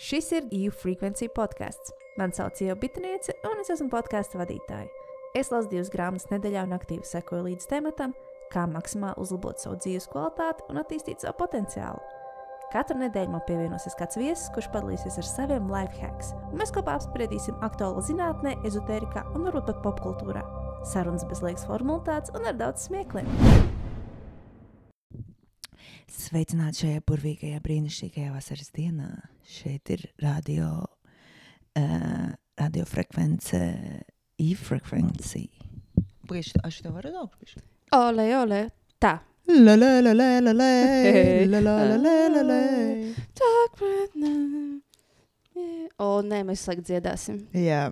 Šis ir EU Frequency podkāsts. Mani sauc Ieva Bitniece, un es esmu podkāstu vadītāja. Es lasu divas grāmatas nedēļā un aktīvi sekoju līdz tematam, kā maksimāli uzlabot savu dzīves kvalitāti un attīstīt savu potenciālu. Katru nedēļu man pievienosies kāds viesis, kurš padalīsies ar saviem life hacks, un mēs kopā apspriedīsim aktuālu zinātnē, ezotērijā un varbūt pat popkultūrā. Sarunas bez liekas formalitātes un ar daudz smiekliem. Sveicināti šajā burvīgajā, brīnišķīgajā vasaras dienā. Šeit ir radio, uh, radiofrekvence, e-frekvencija. Pagaidzi, aš tev varu augstu? Ole, ole, tā. La la la la la la la la la la la. Talk right now. Yeah. O, nē, mēs slēgt dziedāsim. Jā,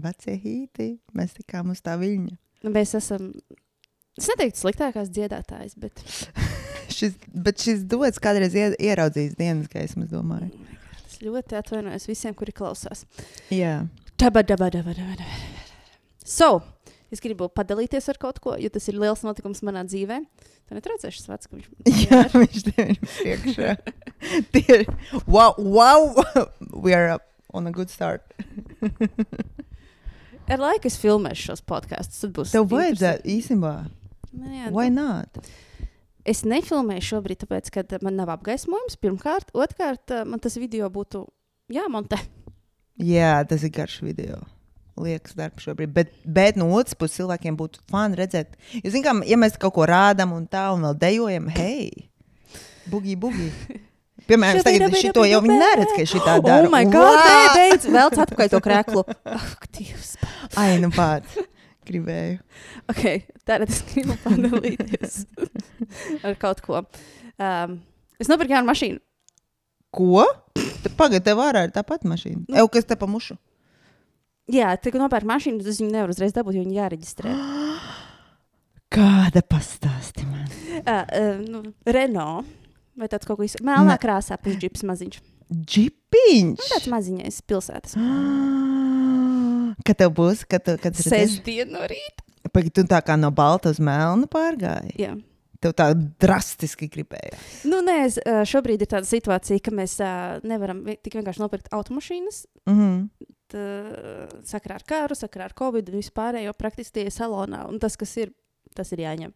vecie hīti, mēs tikām uz tā viļņa. Mēs esam, es neteiktu sliktākās dziedātājas, bet Šis, bet šis dots kādreiz ie- ieraudzījis dienas gaismu, es domāju. es ļoti atvainojos visiem, kuri klausās. Jā, Daba, daba, daba, daba, daba. So, es gribu padalīties ar kaut ko, jo tas ir liels notikums manā dzīvē. Tā netraucē šis vārds, ka viņš Jā viņš tev ir priekšā. Tie ir, wow, wow, we are up on a good start. Ar laiku es filmēšu šos podkāstus. Tev vajadzētu īstenībā, Nē, jā, why not? Es nefilmēju šobrīd, tāpēc, ka man nav apgaismojums. Pirmkārt, otrkārt, man tas video būtu jāmontē. Jā, tas ir garš video. Liekas, darbs šobrīd. Bet, bet no otras puses, cilvēkiem būtu fani redzēt. Jūs zināt, kā, ja mēs kaut ko rādām un tā, un vēl dejojam, hei, bugi, bugi. Piemēram, es tagad šito jau viņi neredz, ka šī tā dara. Oh, my God! Beidz, vēl atpakaļ to krēklu. Ak, Dievs! Ai, nu pats. Gribēju. Ok, tātad es gribu padalīties ar kaut ko. Um, es nopirku jaunu mašīnu. Ko? Pagaidā, tev ārā ir tā pati mašīna. Nu. Eju, kas te pa mušu? Jā, kad nopērku mašīnu, tad es viņu nevaru uzreiz dabūt, jo viņi jāreģistrē. Kāda pastāsti man? Uh, uh, nu, Renault. Vai tāds kaut ko izsaka? Melnā krāsā, pusģips maziņš. Džipiņš! Nu, tāds maziņais pilsētas. Kad tev būs, kad, tu- kad? Sestdien no rīta. Pagaid, tu tā kā no balta uz melnu pārgāji. Jā. Tev tā drastiski gribēja. Nu, nē, es, šobrīd ir tāda situācija, ka mēs nevaram tik vienkārši nopirkt automašīnas. Mm -hmm. Tā, sakarā ar kāru, sakarā ar covid un vispārējo praktiski tie ir salonā. Un tas, kas ir, tas ir jāņem.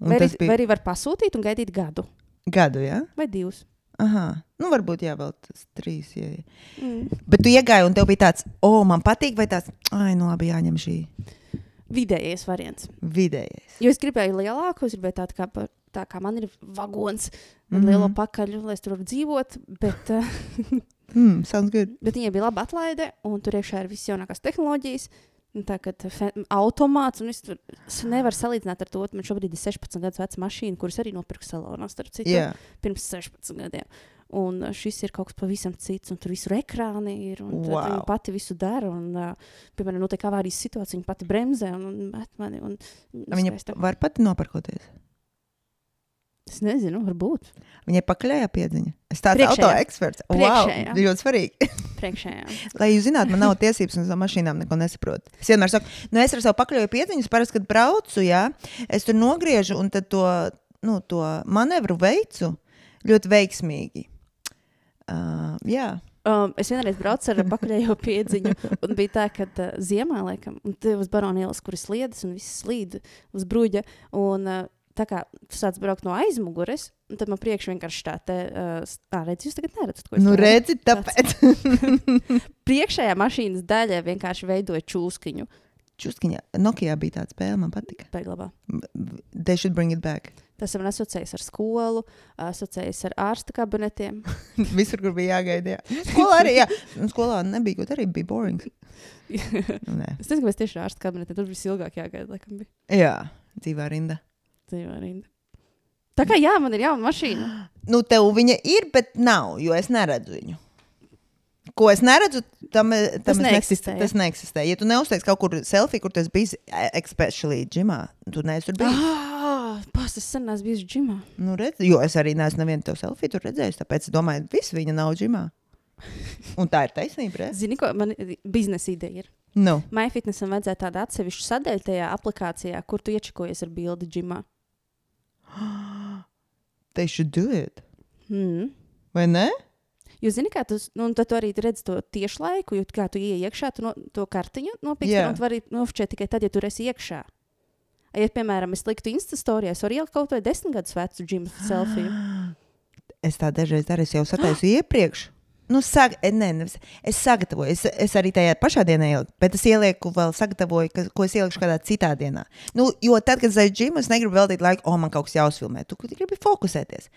Un Vai arī, bija vai arī var pasūtīt un gaidīt gadu gadu, jā? Ja? vai divus. Aha. Nu, varbūt jā, vēl tas trīs. Jā, jā. Mm. Bet tu iegāji un tev bija tāds, o, oh, man patīk, vai tāds, ai, nu labi, jāņem šī Vidējais variants. vidējais. Jo es gribēju lielāku, es gribēju tādu kā, tā kā man ir vagons, un Mhm. lielo pakaļu, lai es tur varu dzīvot. Bet, uh, Hmm, sounds good. bet viņai bija laba atlaide, un tur iekšā ir viss jaunākās tehnoloģijas. Un Tā kā automāts, un es tur es nevaru salīdzināt ar to, ka man šobrīd ir 16 gadus veca mašīna, kuras arī nopirku salonā, starp citu, Jā, pirms 16 gadiem. Un uh, šis ir kaut kas pavisam cits, un tur visur ekrāni ir. Un wow. Viņa pati visu dara. Un, uh, piemēram, notiek avārijas situācija, viņa pati bremzē un, un met mani. Un, viņa skaista. var pati nopirkoties. Es nezinu, varbūt. Viņai pakaļējā piedziņa. Es tāds Priekšējā. auto eksperts. Wow, ļoti svarīgi. Priekšējā. Lai jūs zinātu, man nav tiesības un no mašīnām neko nesaprotu. Es vienmēr saku, nu es ar savu pakaļēju piedziņu, es parasti, kad braucu, jā, es tur nogriežu un tad to, nu, to manevru veicu ļoti veiksmīgi. Uh, jā, Um, es vienreiz braucu ar pakaļējo piedziņu, un bija tā, ka uh, ziemā, laikam, un te uz baronielas, kuras sliedas, un viss slīd uz bruģa. Un, uh, tā kā tu sāc braukt no aizmugures, un tad man priekšā vienkārši tā, te, uh, s- ā, redz, jūs tagad neredzat, ko es nu redzi, tāpēc. Priekšējā mašīnas daļā vienkārši veidoja čūskiņu. Čuskiņā, Nokijā bija tāda spēle, man patika. Paglabā. They should bring it back. Tas man asociējas ar skolu, asociējas ar ārsta kabinetiem. Visur, kur bija jāgaida. Jā. Skolā arī, jā. Skolā nebija, kaut arī bija boring. es Nu, nezinu, kāpēc tieši ārsta kabinetā tur viss ilgāk jāgaida. Laikam, bija. Jā, dzīvā rinda. Dzīvā rinda. Tā kā jā, man ir jauna mašīna. Nu, tev viņa ir, bet nav, jo es neredzu viņu. Ko es neredzu, tam, tam Tas es neeksistē. Tas neeksistē. Ja tu neuzteici kaut kur selfiju, kur tas bija, especially džimā, tu neesi tur bijis. Ah, Pats tas sen esmu bijis džimā. Nu, redz, jo es arī neesmu nevienu tev selfiju tur redzējis, tāpēc es domāju, viss viņa nav džimā. Un tā ir taisnība, re? Zini, ko man biznesa ideja ir? Nu, MyFitnessam vajadzēja tādu atsevišķu sadaļu tajā aplikācijā, kur tu iečakojies ar bildi džimā. they should do it. Mm. Vai ne? Jo, zini, kā tu, nu, tad tu arī redzi to tieši laiku, jo kā tu ienāc iekšā, tu no, to kartiņu nopirksi, Jā. un tu vari nofočēt tikai tad, ja tur esi iekšā. Ja, piemēram, es liktu Instastorijā, es varu ielikt kaut vai desmit gadus vecu džimu selfiju. Es tā dažreiz daru, es jau sataisu iepriekš. Nu, sag, eh, nē, nevis- es sagatavoju, es, es arī tajā pašā dienā ieliku, bet es ielieku vēl, sagatavoju, ka, ko es ielikšu kādā citā dienā. Nu, jo tad, kad es aizu džimu, es negribu veltīt laiku, o, man kaut kas jāuzfilmē. Tu gribi fokusēties.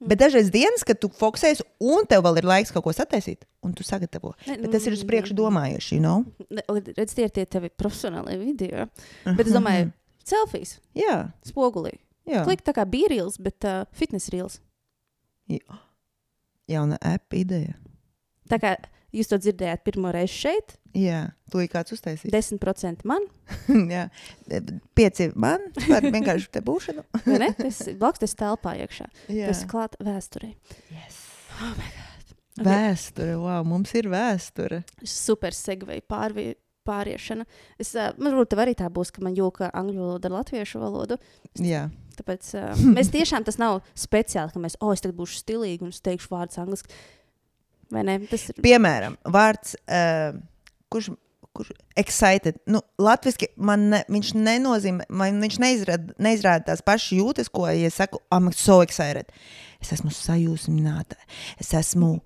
Bet dažreiz dienas, kad tu fokusējies, un tev vēl ir laiks kaut ko sataisīt, un tu sagatavo. Ne, Bet tas ir uz priekšu domājuši, you know? Ne, Redz, tie ir tie tavi profesionālie video. Bet es domāju, selfijas, Jā, spogulī. jā. Klik tā kā bija reels, bet uh, fitness reels. Jā. Jauna app ideja. Tā kā jūs to dzirdējāt pirmo reizi šeit, Jā, to ir kāds uztaisījis. 10% man, Jā, pieci man par vienkārši te būšanu. ne? Tas ir blakus tas telpā iekšā. Jā, Tas klāt vēsturē. yes. Oh my God. Vēsture, wow, mums ir vēsture. Super segveja pārvi. Pāriešana. Es, uh, man varbūt tev arī tā būs, ka man jūka angļu valoda ar latviešu valodu. Jā, Tāpēc uh, mēs tiešām tas nav speciāli, ka mēs, oh, es tagad būšu stilīgi un es teikšu vārdus angliski. Vai ne? Tas ir. piemēram, vārds, uh, kurš, kurš excited. Nu, Latvijasiski man ne, viņš nenozīmē, man viņš neizrāda, neizrāda tās pašas jūtas, ko, ja es saku, I'm so excited. Es esmu sajūsmināta, es esmu,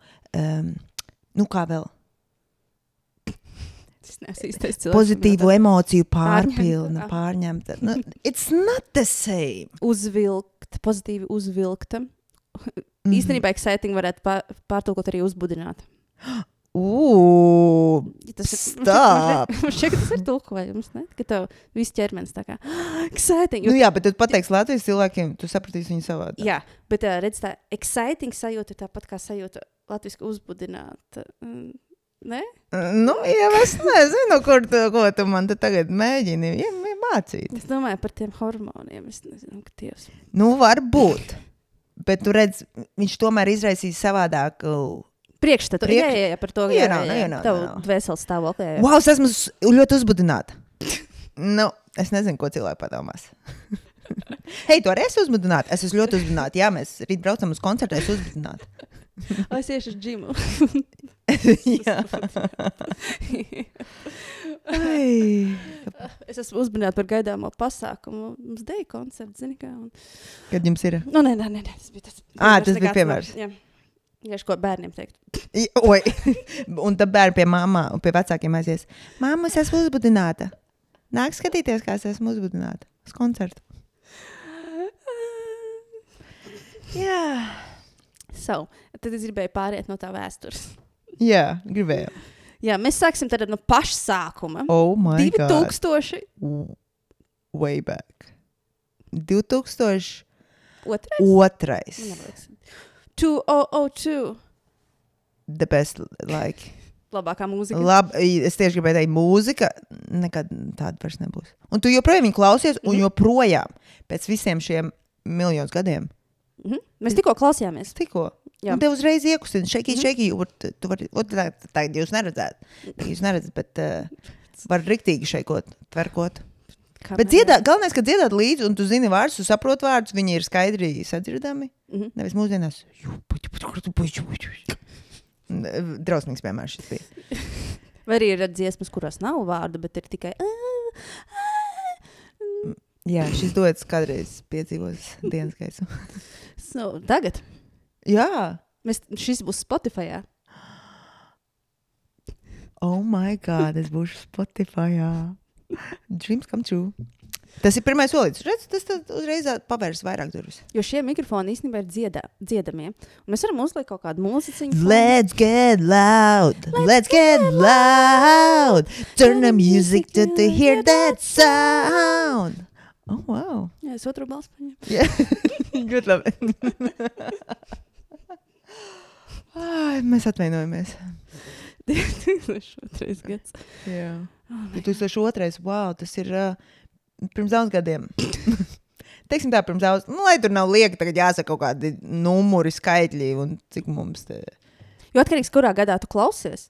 um, nu kā vēl, Pozitīvu emociju Pārņemta, pārpilna, pārņemta. Nu, it's not the same. Uzvilkt, pozitīvi uzvilkta. Mm. -hmm. Īstenībā exciting varētu pār, pārtulkot arī uzbudināt. Ugh, tas ir ka tas ir tulkojums, ne? Ka tev viss ķermenis tā kā exciting. nu jā, bet tu pateiksi Latvijas cilvēkiem, tu sapratīsi viņu savādāk. jā, bet uh, redz, tā exciting sajūta ir tāpat kā sajūta latviski uzbudināt. Mm, Ne? Nu, jā, es nezinu, kur tu, ko tu man te tagad mēģini ja, mācīt. Es domāju par tiem hormoniem. Es nezinu, ka tievs. Nu, varbūt. Bet tu redz, viņš tomēr izraisīs savādāku. Priekšstatu. Priekš- Jā, jā, jā, par to, Jā, jā, nav, jā, jā, jā. nav, Tavu nav. dvēseles stāvokli. jā, jā. Wow, es esmu ļoti uzbudināta. Nu, es nezinu, ko cilvēki padomās. Hei, tu arī esi uzbudināta. Es esmu ļoti uzbudināta. Jā, mēs rīt braucam uz koncertu, es esmu uzbudināta. Es iešu uz džimu. Jā. Es esmu uzmanīta par gaidāmo pasākumu. Mums deja koncerts, zini, kā. Un... Kad jums ir? Nu, nē, nē, nē, tas bija tas. Piemērs tas bija piemērs. Jā. Vienkārši ko bērniem teikt. Oi, un tad bērni pie māmām un pie vecākiem aizies. Māma, es esmu uzbudināta. Nāk skatīties, kā es esmu uzbudināta uz koncertu. Jā, So, tad es gribēju pāriet no tā vēstures. Jā gribēju. Jā, mēs sāksim tad no paša sākuma. Oh, my God. 2000. W- Way back. 2002. Otrais? Liekas. 2002. The best, like. Labākā mūzika. Labi, es tieši gribēju teikt, mūzika nekad tāda vairs nebūs. Un tu joprojām viņu klausies, un Mhm. joprojām pēc visiem šiem miljonus gadiem. Mhm. Mēs tikko klausījāmies. Tikko. Jā. Un te uzreiz iekustina, šeit, Mhm. šeit, šeit. Tu vari, tā, tā jūs neredzat. Jūs neredzat, bet uh, var riktīgi šeikot, tverkot. Kā Bet dziedāt, galvenais, ka dziedāt līdzi, un tu zini vārdus, tu saproti vārdus, viņi ir skaidri sadzirdami. Mhm. Nevis mūsdienās. Drausmīgs piemērs šis bija. Vai arī ir dziesmas, kurās nav vārdu, bet ir tikai. Jā, šis dots kādreiz piedzīvos dienas gaisu. So, tagad Jā, mēs, šis būs Spotify. Jā. oh, my God, es būšu Spotify. Dreams come true. Tas ir pirmais solis. Redz, tas uzreiz pavērs vairāk durvis. Jo šie mikrofoni īstenībā ir dziedā, dziedamie. Un mēs varam uzlikt kaut kādu mūziku. Let's get loud. Let's get loud. Turn the music to, to hear that sound. Oh, wow. Jā, es otru balstu paņēmu. Yeah. Good love. Ai, mēs atvainojamies. 2002. gads. Jā. 2002. Wow, tas ir uh, pirms daudz gadiem. Teiksim tā, pirms daudz. Nu, lai tur nav lieka, tagad jāsaka kaut kādi numuri, skaitļi un cik mums te. Jo atkarīgs, kurā gadā tu klausies.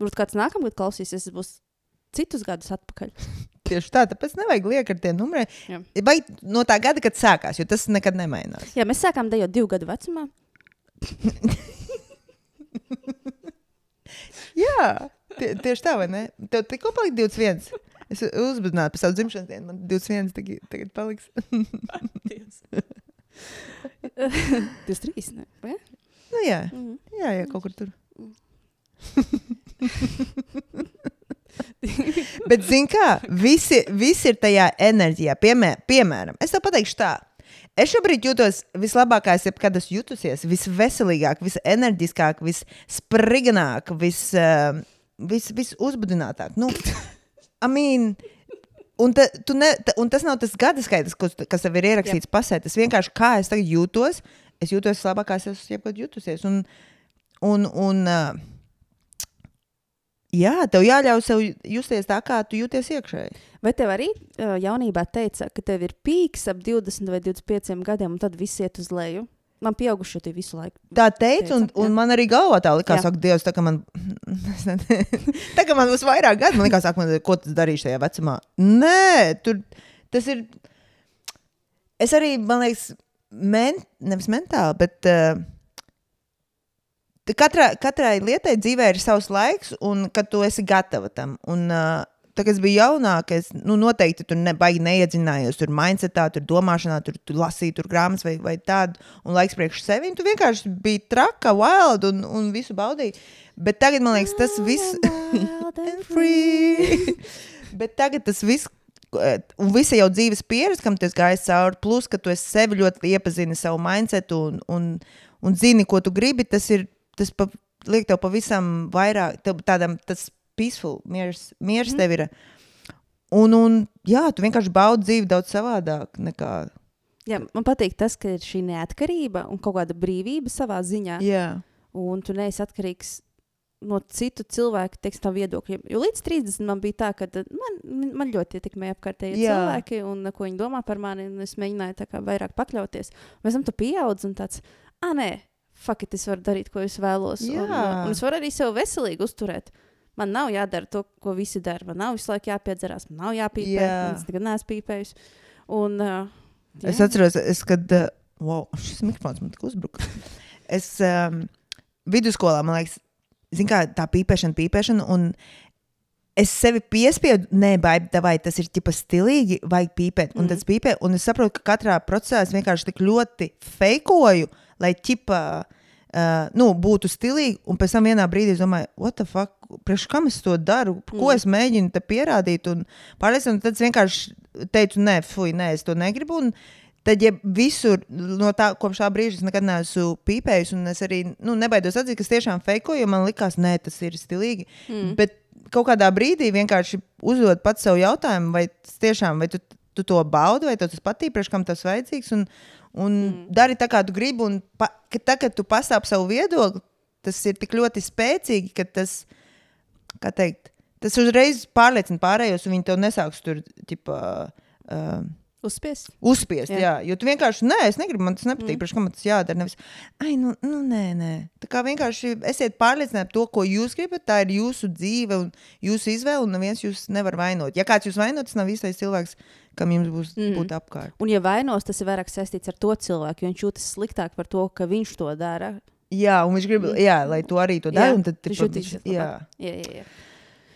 Varbūt kāds nākamgad klausīsies, tas būs citus gadus atpakaļ. Tieši tā, tāpēc nevajag liekt ar tiem numuriem. Vai no tā gada, kad sākās, jo tas nekad nemainās. Jā, mēs sākām dejot divu gadu vecumā. Jā, tie, tieši tā, vai ne? Tev tikko palika 21. Es uzbudināju par savu dzimšanas dienu. Man 21 tagad, tagad paliks. Tas trīs, ne? Vai? nu, jā, Mhm. jā, jā, kaut kur tur. Bet, zini, kā visi, visi ir tajā enerģijā. Piemēr, piemēram, es tev pateikšu tā. Es šobrīd jūtos vislabākais, jebkad esmu jutusies. Visenerģiskāk, visenerģiskāk, visspriganāk, vis, uh, vis, visuzbudinātāk. Nu, I mean, un, ta, tu ne, ta, un tas nav tas gada skaits, kas, kas tev ir ierakstīts pasē. Tas vienkārši kā es tagad jūtos. Es jūtos vislabāk, es esmu jebkad jutusies. Un, un, un, uh, jā, tev jāļauj sev justies tā, kā tu jūties iekšēji. Vai tev arī jaunībā teica, ka tev ir pīks ap 20 vai 25 gadiem, un tad viss iet uz leju? Man pieaugušie tie visu laiku. Tā teica, un, un man arī galvā tā likās, ka Dievs, tā kā man, tā kā man būs vairāk gadu, man likās, ak, man, ko tas darīšu tajā vecumā. Nē, tur tas ir. Es arī, man liekas, men, nevis mentāli, bet uh, katrai, katrai lietai dzīvē ir savs laiks, un kad tu esi gatava tam. Un, uh, Tā, kad es biju jaunāka, es nu, noteikti tur nebaigi neiedziļinājos. Tur mindsetā, tur domāšanā, tur, tur lasīju tur grāmatas vai, vai tādu, un laiks priekš sevi. Tu vienkārši biji traka, wild un, un visu baudīji. Bet tagad man liekas, tas viss free. Bet tagad tas viss. Un visa jau dzīves pieredze, kam tas gājis cauri, plus, ka tu esi sevi ļoti iepazini savu mindsetu un, un, un zini, ko tu gribi, tas ir, tas pa, liek tev pavisam vairāk, tev tādam, tas peaceful, miers, miers mm. tev ir. Un, un, jā, tu vienkārši baudi dzīvi daudz savādāk nekā. Jā, man patīk tas, ka ir šī neatkarība un kaut kāda brīvība savā ziņā. Jā, un tu neesi atkarīgs no citu cilvēku teiksim, viedokļiem. Jo līdz 30 man bija tā, ka man, man ļoti ietekmēja apkārtējie Jā. cilvēki un ko viņi domā par mani. Es mēģināju vairāk pakļauties. Pēc tam tu pieaudz un tāds, ah, nē, fakti, es varu darīt, ko es vēlos. Un, Jā. un es varu arī sev veselīgi uzturēt. Man nav jādara to, ko visi dara. Man nav visu laiku jāpiedzerās, man nav jāpīpē. Jā. un Es nekad neesmu pīpējis. Un, uh, Es jā. atceros, es, kad uh, wow, šis mikrofons man tik uzbruka. Es um, vidusskolā, man liekas, kā, tā pīpēšana, pīpēšana. Un es sevi piespiedu, nē, vai tas ir tipa stilīgi, vajag pīpēt. Un Mhm. tas pīpē, un es saprotu, ka katrā procesā es vienkārši tik ļoti feikoju, lai ķipa. Uh, nu, būtu stilīgi, un pēc tam vienā brīdī es domāju, what the fuck, priekš kam es to daru, ko Mm. es mēģinu te pierādīt. Un pārliecināti, tad es vienkārši teicu, nē, fuj, nē, es to negribu. Un tad, ja visur no tā, kopš tā brīža es nekad neesmu pīpējis, un es arī nu, nebaidos atzīt, ka es tiešām feikoju, jo man likās, nē, tas ir stilīgi. Mm. Bet kaut kādā brīdī vienkārši uzdot pats sev jautājumu, vai tas tiešām, vai tu, tu to baudi, vai tev tas patīk, priekš kam tas vajadzīgs. Un, un mm. dari tā, kā tu gribi. Un pa, ka tā, kad tu pastāv savu viedokli, tas ir tik ļoti spēcīgi, ka tas, kā teikt, tas uzreiz pārliecina pārējos, un viņi tev nesāks tur, tipā, uh, Uzspies. Uzspiest, jā. Jā. jā. Jo tu vienkārši, nē, es negribu, man tas nepatīk. Mm. Kam man tas jādara? Nevis, ai, nu, nu, nē, nē. Tā kā vienkārši esiet pārliecināti par to, ko jūs gribat. Tā ir jūsu dzīve un jūsu izvēle, un neviens jūs nevar vainot. Ja kāds jūs vainot, tas nav īstais cilvēks, kam jums būs mm. būt apkārt. Un, ja vainos, tas ir vairāk saistīts ar to cilvēku, jo viņš jūtas sliktāk par to, ka viņš to dara. Jā, un viņš grib, Mm. jā, lai to arī to dara. un Tad, viņš tipa, jutīsies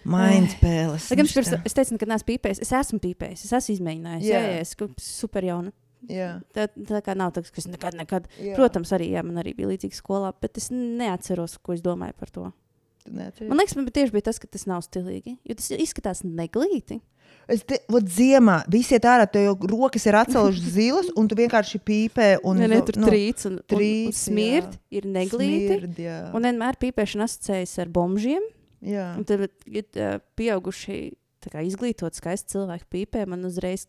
mindspēles. Lai gan es, pirms, es teicu, ka neesmu pīpējis. Es esmu pīpējis, es esmu izmēģinājis. Jā, Jā. es super jauna. Jā, Tā, tā kā nav tāds, ka es nekad, nekad. jā. Protams, arī jā, man arī bija līdzīga skolā, bet es neatceros, ko es domāju par to. Neatceries? Man liekas, man tieši bija tas, ka tas nav stilīgi. Jo tas izskatās neglīti. Es te, vot ziemā visi iet ārā, tev jau rokas ir atcelušas zilas, un tu vienkārši pīpē. Un, Un, ne, tur nu, trīc un, un, un trīc, smird, jā. ir neglīti. smird, jā. Un vienmēr pīpēšana asociējas ar bombžiem. Jā. Un tad, kad uh, pieauguši, izglītot, skaisti cilvēki pīpē, man uzreiz,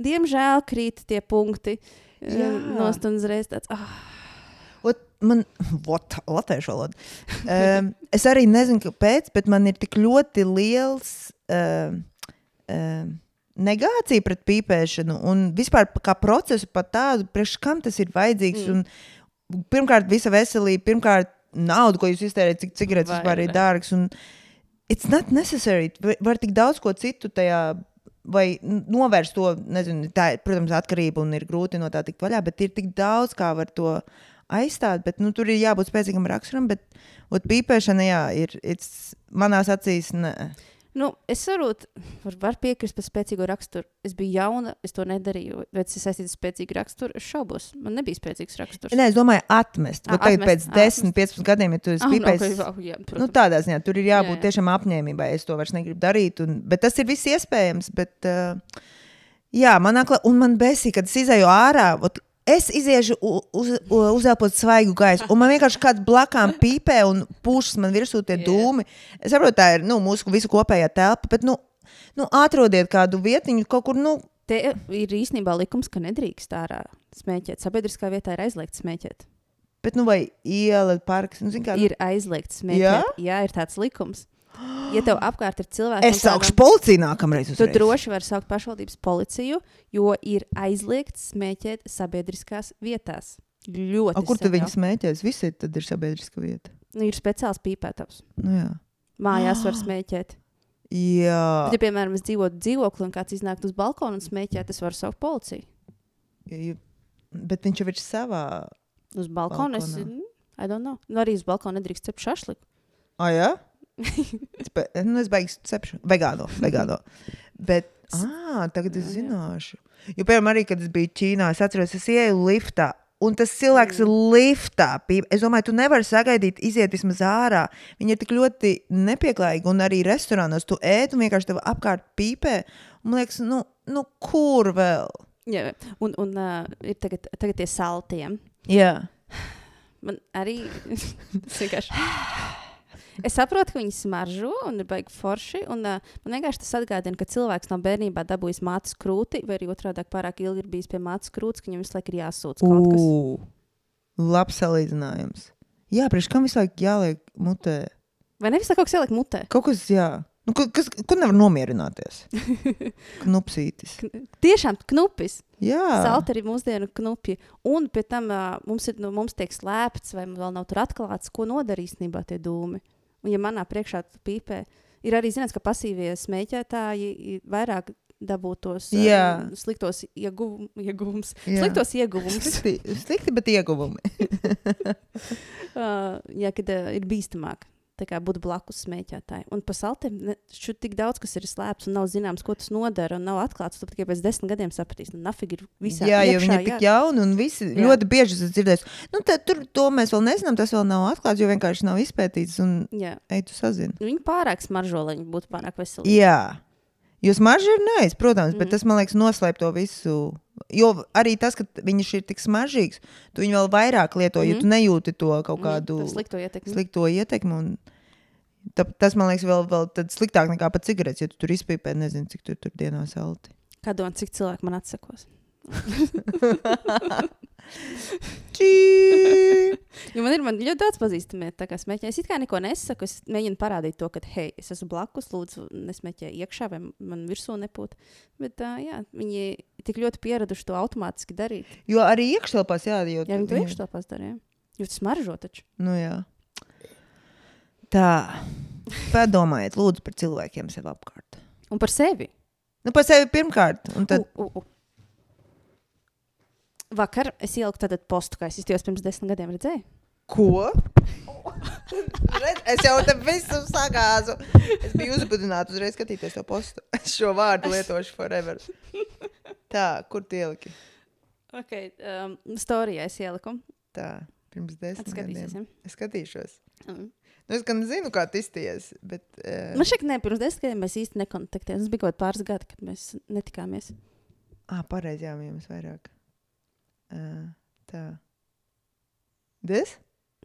diemžēl, krīt tie punkti. Jā. Nost un uzreiz tāds, ah, Ot, man, vot, latviešu valoda. Um, es arī nezinu, kāpēc, bet man ir tik ļoti liels um, um, negācija pret pīpēšanu un vispār kā procesu pat tādu, priekš kam tas ir vajadzīgs. Mm. Un, pirmkārt, visa veselība, pirmkārt, nauda, ko jūs iztērējat, cik cigaretes vispār ir dārgas. Un it's not necessary. Va- Var tik daudz ko citu tajā. Vai novērst to, nezinu, tā protams, atkarība un ir grūti no tā tikt vaļā, bet ir tik daudz, kā var to aizstāt, bet nu, tur ir jābūt spēcīgam raksturam. Bet ot, pīpēšana, jā, ir it's, manās acīs. Ne. Nu, es varu, var, var piekrist par spēcīgu raksturu. Es biju jauna, es to nedarīju. Vai tas ir saistīts ar spēcīgu raksturu? Es šaubos. Man nebija spēcīgs raksturs. Nē, es domāju, atmest. Tagad atmest, pēc ā, 10, 15 gadiem, ja tu esi Ah, nu, pīpējis. ok, wow, jā, Nu, tādā ziņā tur ir jābūt Jā, jā, tiešām apņēmībai. Es to vairs negribu darīt. Un, bet tas ir viss iespējams. Bet, uh, jā, man nāk, un man besī, kad es izēju ārā. Ot, Es iziešu uz, u- uzelpot svaigu gaisu, un man vienkārši kāds blakām pīpē un pūšas man virsū tie dūmi. Es saprotu, tā ir nu, mūsu visu kopējā telpa, bet nu, nu, atrodiet kādu vietiņu kaut kur. Nu, Te ir īstenībā likums, ka nedrīkst ārā smēķēt. Sabiedriskā vietā ir aizliegts smēķēt. Bet, nu, vai iela, parks, nu, zin kā, Ir aizliegts smēķēt. Jā? Jā, ir tāds likums. Ja tev apkārt ir cilvēki, es saukšu policiju nākamreiz. Tu uzreiz. droši vari saukt pašvaldības policiju, jo ir aizliegts smēķēt sabiedriskās vietās. Ļoti. A, kur tu viņu jau. smēķēs? Visi tad ir sabiedriska vieta. Nu, ir speciāls pīpētājs. Nu, jā. Mājās var smēķēt. Jā, Bet, ja, piemēram, es dzīvotu dzīvoklī un kāds iznāk uz balkona un smēķē, tas var saukt policiju. Ja- bet viņš jau ir savā. Uz balkona es. I don't know. Nu, arī uz balkona nedrīkst cept šašliku. Ah, jā? Es, be, nu, es beigšu cepšu. Vegāno. vegāno. Bet, ah, tagad es zināšu. Jo, piemēram, arī, kad es biju Ķīnā, es atceros, es ienāku liftā. Un tas cilvēks ir liftā. pīp. Es domāju, tu nevari sagaidīt, iziet vismaz ārā. Viņi ir tik ļoti nepieklājīgi. Un arī restorānos tu ēd un vienkārši tev apkārt pīpē. Un man liekas, nu, nu kur vēl? Jā, un, un uh, ir tagad, tagad tie saltiem. Jā. Man arī tas vienkārši. Es saprotu, ka viņi smaržo un ir baigi forši. Un, uh, man vienkārši tas atgādina, ka cilvēks no bērnībā dabūjis mātes krūti, vai arī otrādi pārāk ilgi ir bijis pie mātes krūts, ka viņam visu laiku ir jāsūdz kaut kas. Labs salīdzinājums. Jā, priekš kam visu laiku jāliek mutē? Vai nevis kaut kas ielikt mutē? Kaut kas, jā. Nu, kas, kur nevar nomierināties? Knupsītis. Tiešām knupis. Jā, Salti arī mūsdienu knupji. Un pēc tam uh, mums, ir, nu, mums tiek slēpts, vai vēl nav tur atklāts, ko nodara īstenībā tie dūmi. Un, ja manā priekšā pīpē, ir arī zināms, ka pasīvie smēķētāji vairāk dabūtos Jā. sliktos ieguvum, ieguvumus. Sliktos ieguvumus. slikti, slikti, bet ieguvumi. uh, jā, kad uh, ir bīstamāk. Būt blakus smēķētājai. Un par saltiem šur tik daudz, kas ir slēpts un nav zināms, ko tas nodara. Un nav atklāts. Tu tikai pēc desmit gadiem sapratīs, nu, nafig ir visā. jā, jo iekšā, viņi ir tik jauni un visi Jā. jā. ļoti bieži esmu dzirdējis. Nu, tad, tur to mēs vēl nezinām, tas vēl nav atklāts, jo vienkārši nav izpētīts. Un, Jā. ej, tu sazini. Nu, Viņi pārāk smaržo, lai viņi būtu pārāk veselīgi. Jā. Jo smarža ir nē, protams, bet Mhm. tas man liekas noslēp to visu. Jo arī tas, ka viņš ir tik smaržīgs, tu viņu vēl vairāk lieto, jo Mhm. tu nejūti to kaut Mm, kādu to Slikto ietekmi. slikto ietekmi. un Ta, tas man liekas vēl, vēl tad sliktāk nekā pat cigaretes, ja tu tur izpīpē, nezinu, cik tur, tur dienā salti. Kā domā, cik cilvēki man atsakos? Jo man ir man ļoti daudz pazīstami, tā kā smēķē. Es it kā neko nesaku, es mēģinu parādīt to, ka, hei, es esmu blakus, lūdzu, nesmēķē iekšā, vai man virsū nepūt. Bet, uh, jā, viņi tik ļoti pieraduši to automātiski darīt. Jo arī iekštelpās, jā, jo Jā, viņi to iekšā pastāv. Jo tas smaržo taču. Nu, jā. Tā. Padomājiet, lūdzu, par cilvēkiem sev apkārt. Un par sevi. Nu, par sevi pirmkārt, un tad U, u, u. Vakar es ieliku tādu postu, kā es izjūtos pirms desmit gadiem. Redzēju? Ko? Redz, es jau tam visam sagāzu. Es biju uzbudināta uzreiz skatīties to postu. Es šo vārdu lietošu forever. Tā, kur tie ieliki? Okay, um, Storijā es ieliku. Tā, pirms desmit gadiem. Es skatīšos. Mm. Nu, es gan zinu, kā tas izties, bet. Uh, Man šeit, ne, pirms desmit gadiem mēs īsti nekontaktējāmies. Tas bija kaut kāds pāris gadi, kad mēs netikāmies. ah, pareizi, jā, jums vairāk. Uh, tā. Dis?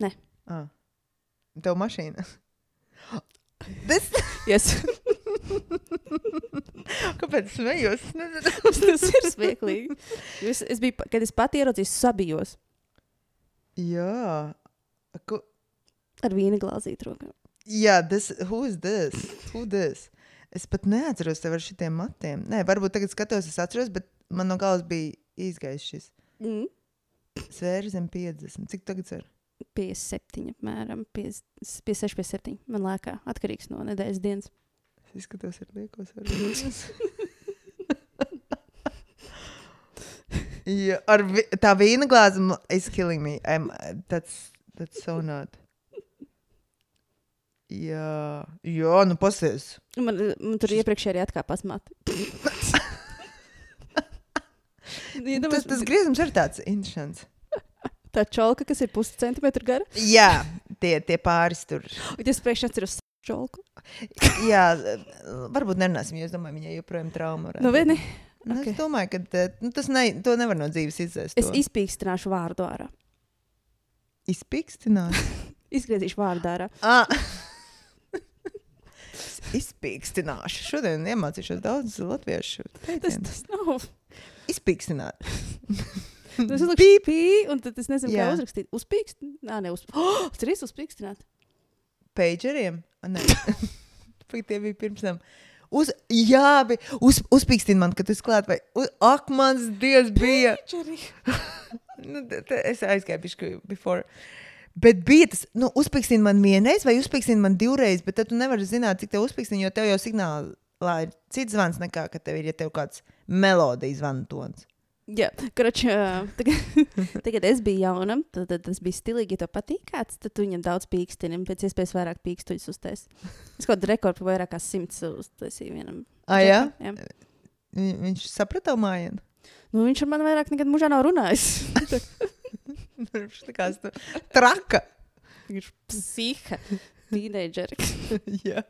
Nē. Ah. Tev mašīna. Dis? Yes. Kāpēc smējos? Tas ir smieklīgi. Es, es biju, kad es pati ieraudzīju, sabijos Jā. Ko? ar vīna glāzīti rokā. Jā, this, who is this? Who this? Es pat neatceros tevi ar šitiem matiem. Nē, varbūt tagad skatos, es atceros, bet man no galvas bija izgājis šis. Mm. Svērs zem 50. Cik tagad ir? 57, apmēram 56, 57. Man liekas, atkarīgs no nedēļas dienas. Es izskatos ar liekos. varbūt. Jā, ar vi tā vīna glāzi m- is killing me. I'm, that's, that's so not. Jā, jā nu pasies. Man, man tur iepriekš arī atkāpās mati. Tas, tas griezums ir tāds interesants. Tā čolka, kas ir pusi centimetru gara. Jā, tie, tie pāris tur. Un tas priekšstats ir uz čolku. Jā, varbūt nerunāsim, jo es domāju, viņai joprojām trauma. Nu, vieni. Nu, ok. Es domāju, ka eh, nu, tas ne, to nevar no dzīves izdzēst. Es izpīkstināšu vārdu ārā. izpīkstināt. Izgriezīšu vārdu ārā. Ah. Izpīkstināšu. Šodien iemācīšos daudz latviešu. Tas, teicienu. tas nav. Izpīkstināt. Tas ir līdz pī, un tad es nezinu, Jā. kā uzrakstīt. Uzpīkst? Nā, ne uz. Oh, ir uzpīkstināt. Pageriem? Nē, tie bija pirms tam. Uz, jā, bija uz, uzpīkstina man, kad tas klāt, vai uz, ak, mans dievs bija. Nu, es aizgāju pišķi before. Bet bija tas, nu, uzpīkstina man vienreiz, vai uzpīkstina man divreiz, bet tad tu nevari zināt, cik tev uzpīkstina, jo tev jau signālā ir cits zvans nekā, ka tev ir, ja tev kāds melodijas zvanu tons. Jā, kruč, tagad, tagad es biju jauna, tad, tad tas bija stilīgi. Ja tev patīk kāds, tad viņam daudz pīkstini, pēc iespējas vairāk pīkstuļus uztais. Es kaut kādu rekordu vairāk kā simts uztaisīju vienam. Ah, jā? jā. Vi- Viņš saprata mājienu. Nu, viņš ar mani vairāk nekad mūžā nav runājis. Viņš tā kā traka. Viņš ir psiha. Teenageri. jā.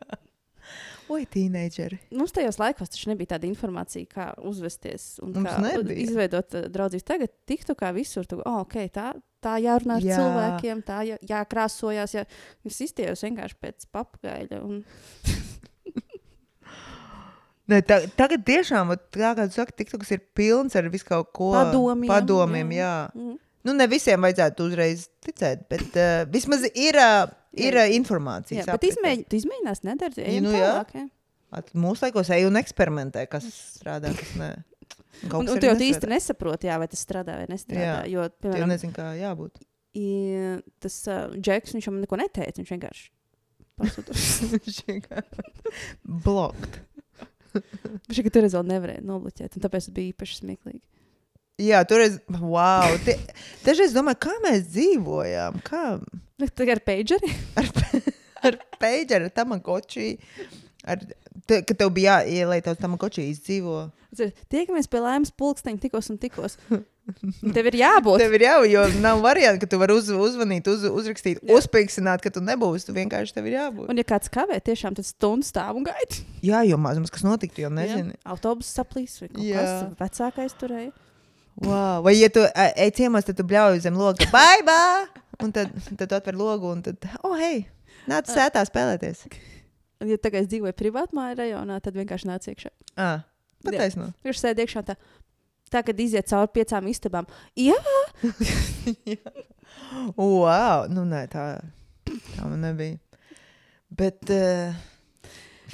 Oi, tīneģeri. Mums tajos laikos taču nebija tāda informācija, kā uzvesties un Mums kā nebija. izveidot uh, draudzības. Tagad tiktu kā visur. Tu, oh, okay, tā, tā jārunā ar Jā. cilvēkiem, tā jā, jākrāsojās. Jā. Es iztiejos vienkārši pēc papagaļa. Un... Ne, ta, tagad tiešām, tā kā tu saki, TikToks ir pilns ar visu kaut ko Padomiem, padomiem jā. jā. Mm. Nu, ne visiem vajadzētu uzreiz ticēt, bet uh, vismaz ir, uh, ir uh, informācija. Jā, bet izmēģi, tu izmēģināsi nedara. Ja, nu jā. Mūsu laikos ej un eksperimentē, kas strādā, kas nē. Un, un tu jau īsti nesaproti, jā, vai tas strādā vai nestrādā. Jā. Jo, piemēram, nezini, kā jābūt. i, tas uh, Džeks, viņš man neko neteica. Viņš vienkārši pasūta. Blokt. Viņš tikai toreiz vēl nevarēja nobloķēt, un tāpēc bija īpaši smieklīgi. Jā, toreiz, wow. Tie, dažreiz domāju, kā mēs dzīvojām. Kā Nu, Tā ar pageri. ar, ar pageru, ar tamagoči. Ar, te, kad tev bija jāieliek tavs tamagoči izdzīvo. Tiekamies pie laimes pulksteņa tikos un tikos. Tev ir jābūt. Tev ir jau, jo nav variantu, ka tu vari uz, uzvanīt, uz, uzrakstīt, Jā. uzpīksināt, ka tu nebūsi. Tu vienkārši tev ir jābūt. Un, ja kāds kavē, tiešām tad stundu stāv un gaida. Jā, jo maz maz kas notiktu, jo nezini. Autobusu saplīs vai kaut Jā. kas vecākais turēja. Wow. Vai, ja tu ej ciemos, tad tu bļauj zem loga, bye, bye! Un tad, tad tu atver logu un tad, oh, hei, nāc sētā spēlēties. Ja tagad es dzīvoju privātmāju rajonā, tad vienkārši nāc iekšā. Ah, pataisno. Viņš sēž iekšā tā. Tā, kad iziet cauri piecām istabām. Jā, Wow, nu nē, tā, tā man nebija. Bet, uh,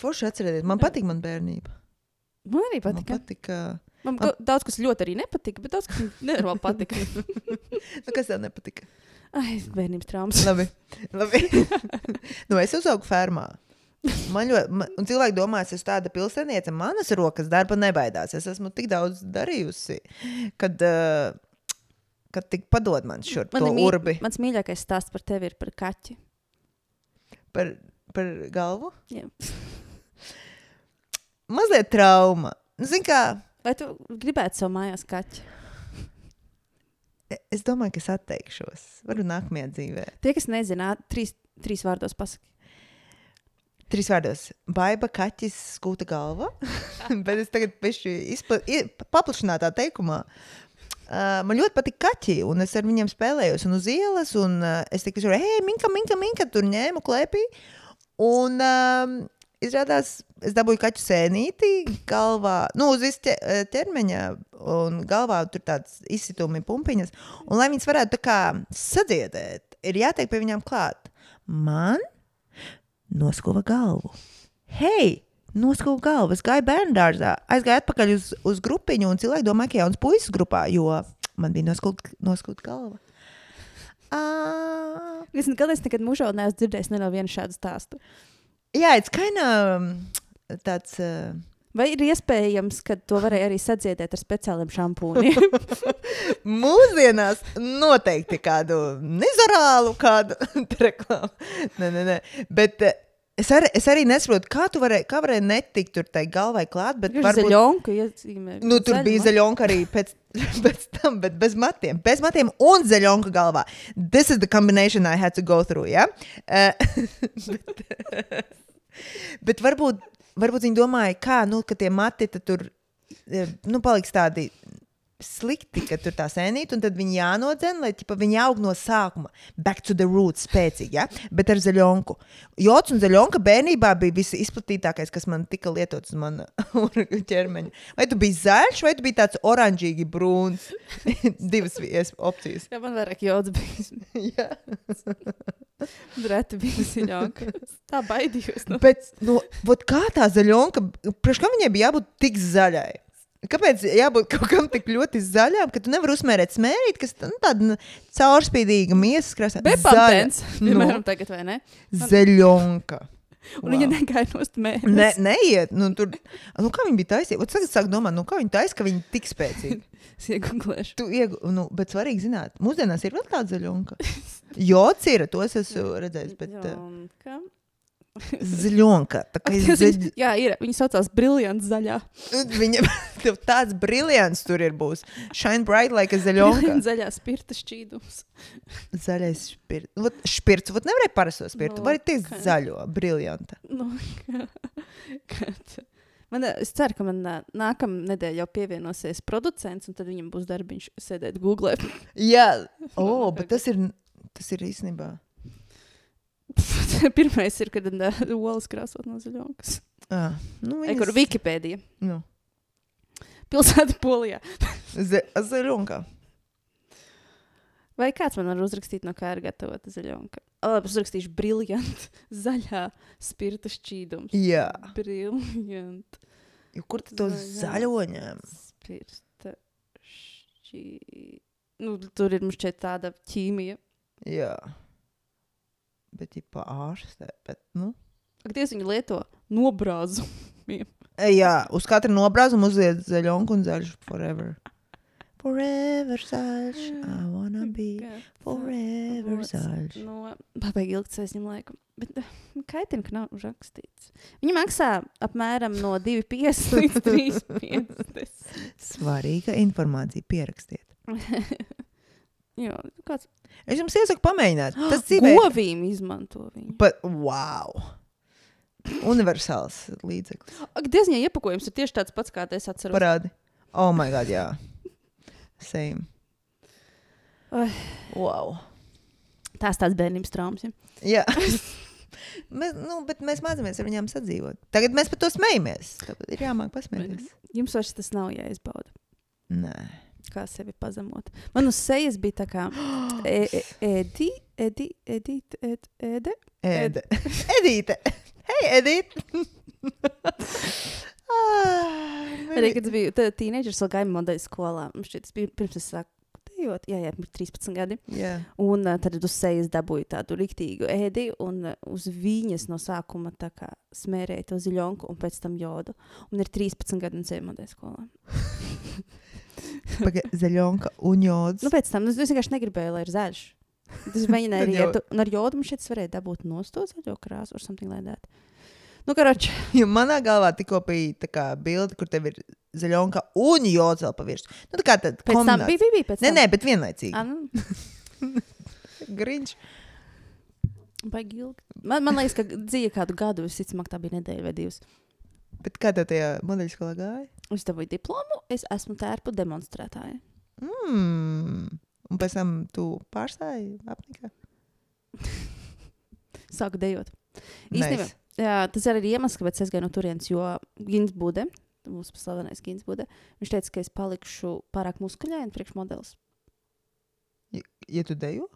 forši atcerieties, man patīk man bērnība. man arī Man patika. Man ga- daudz kas ļoti arī nepatika, bet daudz kas nenormāli patika. Nu, kas tev nepatika? Ai, bērnības traumas. Labi. Labi. nu, es uzaugu fermā. Man ļoti, man, un cilvēki domā, es esmu tāda pilsētniece, manas rokas darba nebaidās. Es esmu tik daudz darījusi, kad, uh, kad tik padod man šurp to ir mī- urbi Mans mīļākais stāsts par tevi ir par kaķi. par, par galvu. Jā. Mazliet trauma. Nu, Zini, kā, Vai tu gribētu savu mājās kaķi? e- es domāju, ka es atteikšos. Varu nākamajā dzīvē. Tie, kas nezina, trīs, trīs vārdos pasaki. Trīs vārdos. Baiba, kaķis, skūta galva. Bet es tagad pieši izpla... i- paplašinātā teikumā. Uh, man ļoti patīk kaķi, un es ar viņiem spēlējos un uz ielas. Un, uh, es tur, hei, minka, minka, minka, tur ņēmu klēpī. Un um, izrādās, es dabūju kaķu sēnīti galvā, nu, uz visu ķe- eh, ķermeņa, un galvā tur tāds izsitumi pumpiņas. Un, lai viņas varētu tā kā sadziedēt, ir jātiek pie viņām klāt. Man noskova galvu. Hei! Noskūpu galvu. Es gāju bērnu dārzā, aizgāju atpakaļ uz, uz grupiņu, un cilvēki domāja, ka jauns puisis grupā, jo man bija noskūpta galva. Uh, Es nekad, es nekad mūžā neesmu dzirdējis nevienu šādu stāstu. Jā, it's kind of tāds uh, Vai ir iespējams, ka to varēja arī sadziedēt ar speciāliem šampūniem? Mūsdienās noteikti kādu nezorālu, kādu reklāmu. Nē, nē, nē. Bet es arī, es arī nesaprotu, kā tu varēji, kā varēji netikt tur tai galvai klāt. Bet Viņš varbūt, zaļonku iezīmē. nu, tur bija zaļonka arī pēc, pēc tam, bet bez matiem. Bez matiem un zaļonka galvā. This is the combination I had to go through. Ja? Uh, bet, bet varbūt, varbūt viņi domāja, kā, nu, ka tie mati tur eh, nu, paliks tādi slikti, ka tur tā sēnīt, un tad viņi jānodzen, lai ķipa, viņi aug no sākuma. Back to the roots, spēcīgi, ja? bet ar zaļonku. Jots un zaļonka bērnībā bija visizplatītākais, kas man tika lietots uz mana ķermeņa. Vai tu biji zaļš, vai tu biji tāds oranžīgi brūns? Divas opcijas. Jā, man vairāk jods bija. Reti bija zaļonka. Tā baidījos. No. Bet, nu, vot kā tā zaļonka, priekš kam viņai bija jābūt tik zaļai? Kāpēc jābūt kaut kam tik ļoti zaļam, ka tu nevari uzmērēt smērīt, kas nu, tāda nu, caurspīdīga miesas krāsā? Bepantens, Nu. piemēram, tagad vai ne? Zaļonka. Un viņa negāja no stūmēs. Ne, neiet, nu, tur, nu, kā viņi bija taisīti. Tagad sāk domāt, nu, kā viņi taisīja, ka viņi tik spēcīgi. Iegūlēšu. Tu iegu, nu, bet svarīgi zināt, mūsdienās ir vēl tāda zaļonka. Jots ir, tos esmu redzējis, bet uh, Kā zaļ... Jā, ir. Viņa saucās Brilliant zaļā. Viņa tev tāds brīvs tur ir būs. Shine bright like a zaļonka. Zaļā spirta šķīdums. Zaļais špirts. Vot špirts, vot nevarēja parasto spirtu. Nu, Vari teikt kā? zaļo, briljanta. Nu, kā, kad, man, es ceru, ka man nākamā nedēļa jau pievienosies producents, un tad viņam būs darbiņš sēdēt Google. Jā, oh, bet tas ir, tas ir īstenībā. Pirmais ir, kad olas krāsot no zaļonkas. Ah, nu, E, kur Wikipēdija. Nu, Pilsēta Polijā. za, zaļonka. Vai kāds man var uzrakstīt, no kā ir gatavota zaļonka? Labi, uzrakstīšu briljantu zaļā spirta šķīdums. Jā. Briljantu Jo Kur tu to zaļo ņem? spirta šķīdums. Nu, tur ir mums šeit tāda ķīmija. Jā. Bet ir pārste. Bet, nu. Ak, Dievs, viņi lieto nobrāzu. E, Jā, uz katra nobrāzuma uzliek zaļonku un zaļš forever. Forever zaļš. I wanna be forever zaļš. No, pabeig ilgts aizņem laiku. Bet eh, kaitina, ka nav rakstīts. Viņi maksā apmēram no 2,5 līdz 3,50. Svarīga informācija pierakstiet. Jā, kāds Es jums iesaku pamēģināt. Tas dzīvē. govīm izmanto viņu. But, wow! Universāls līdzeklis. Ak, ja iepakojums ir tieši tāds pats, kā es atceros. Parādi. Oh, my God, jā. Same. Ai. Wow. Tās tāds bērnības traumas. Ja? Jā. mēs, nu, bet mēs mācāmies ar viņiem sadzīvot. Tagad mēs par to smejamies. Tāpēc ir jāmāk pasmēties. Jums vairs tas nav jāizbauda. Nē. Kā sevi pazemot. Man uz sejas bija tā kā e, e, edi, edi, edit, ed, ede. Ed. Edīte. Hei, Edīte. ah, Arī, kad es biju tīneģers, vēl gāju modeļu skolā. Man šķiet, tas bija pirms es sāku dejot. Jā, jā, pirms 13 gadi. Jā. Un uh, tad uz sejas dabūju tādu rīktīgu ēdi, un uh, uz viņas no sākuma kā smērēju to ziļonku, un pēc tam jodu. Un ir 13 gadi, un modeļu skolā. Zaļonka un jods. Nu, pēc tam nu, es vienkārši negribēju, lai ir zaļš. Tas mēģināja arī ar, ar jodu. Man šeit varēja dabūt no to zaļo krāsu, or something like that. Nu, karoči, Jo manā galvā tikko bija tā bilde, kur tev ir zaļonka un jods vēl pavirši. Nu, tā kā tad pēc tam kombinācija. bija, bija, bija pēc Nē, tam. nē, bet vienlaicīgi. Ah, nu, Griņš. baigi ilgi. Man, man liekas, ka dzīve kādu gadu, visticamāk, tā bija nedēļa vai divas. Bet kā tev tajā modeļu skolā gāja? Es dabūju diplomu, es esmu tērpu demonstrētāja. Mm. Un pēc tam tu pārstāji apnikā? Sāku dejot. Īstenībā, Nice. jā, tas ir arī iemesls, kāpēc es gāju no turienes, jo Gins Bude, mūsu slavenais Gins Bude, viņš teica, ka es palikšu pārāk muskuļaini priekšmodelis. Ja, ja tu dejo?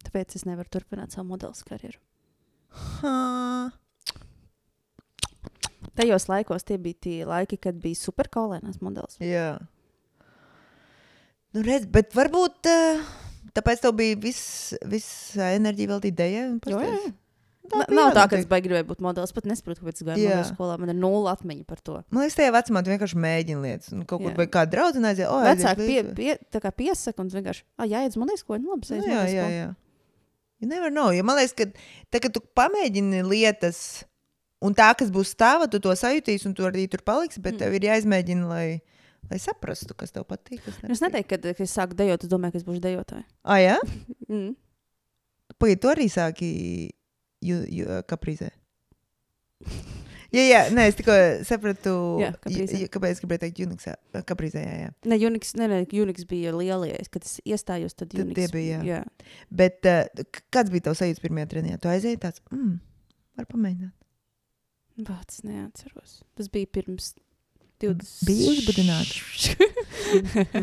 Tāpēc es nevaru turpināt savu modeļu karjeru. Ha. Tajos laikos tie bija tie laiki, kad bija superkaulēnās modelis. Jā. Nu, redz, bet varbūt uh, tāpēc tev bija viss vis enerģija veltīta dejai. un Jo, jā, pasties? jā. Na, bija nav tā, ka es baigi gribēju būt modelis. Pat nesaprotu, kāpēc es gāju modeļu skolā. Man ir nulle atmiņa par to. Man liekas, tajā vecumā tu vienkārši mēģini lietas. Un kaut kur vai kāda draudzene aiziet, oh, Vecāki pie, pie, tā kā piesaka un vienkārši, ah, jā, iedz modeļu skolu. Nu, labi, Nu, es jā, jā, jā. You never know. Jo man liekas, ka tā, kad tu pamēģini lietas, un tā, kas būs tava, tu to sajūtīsi, un tu arī tur paliksi, bet Mm. tev ir jāizmēģina, lai, lai saprastu, kas tev patīk. Kas Es neteiktu, ka, kad es sāku dejot, es domāju, ka es būšu dejotāja. Ah, jā? Mm. Pagaid, tu arī sāki ju, ju, kaprīzē. Jā, jā, nē, es tikai sapratu, Jā, ju- kāpēc es gribēju teikt, Uniksā. Kaprīzē, jā, jā. Ne, Unix, ne, ne, Unix bija lielie. Kad es iestājos, tad Tad Unix bija, jā. jā. Bet uh, kāds bija tavs sajūta pirmajā treniņā? Tu aizēji tāds, mm, var pamēģināt. Vārds neatceros. Tas bija pirms 20. Bija uzbudināts.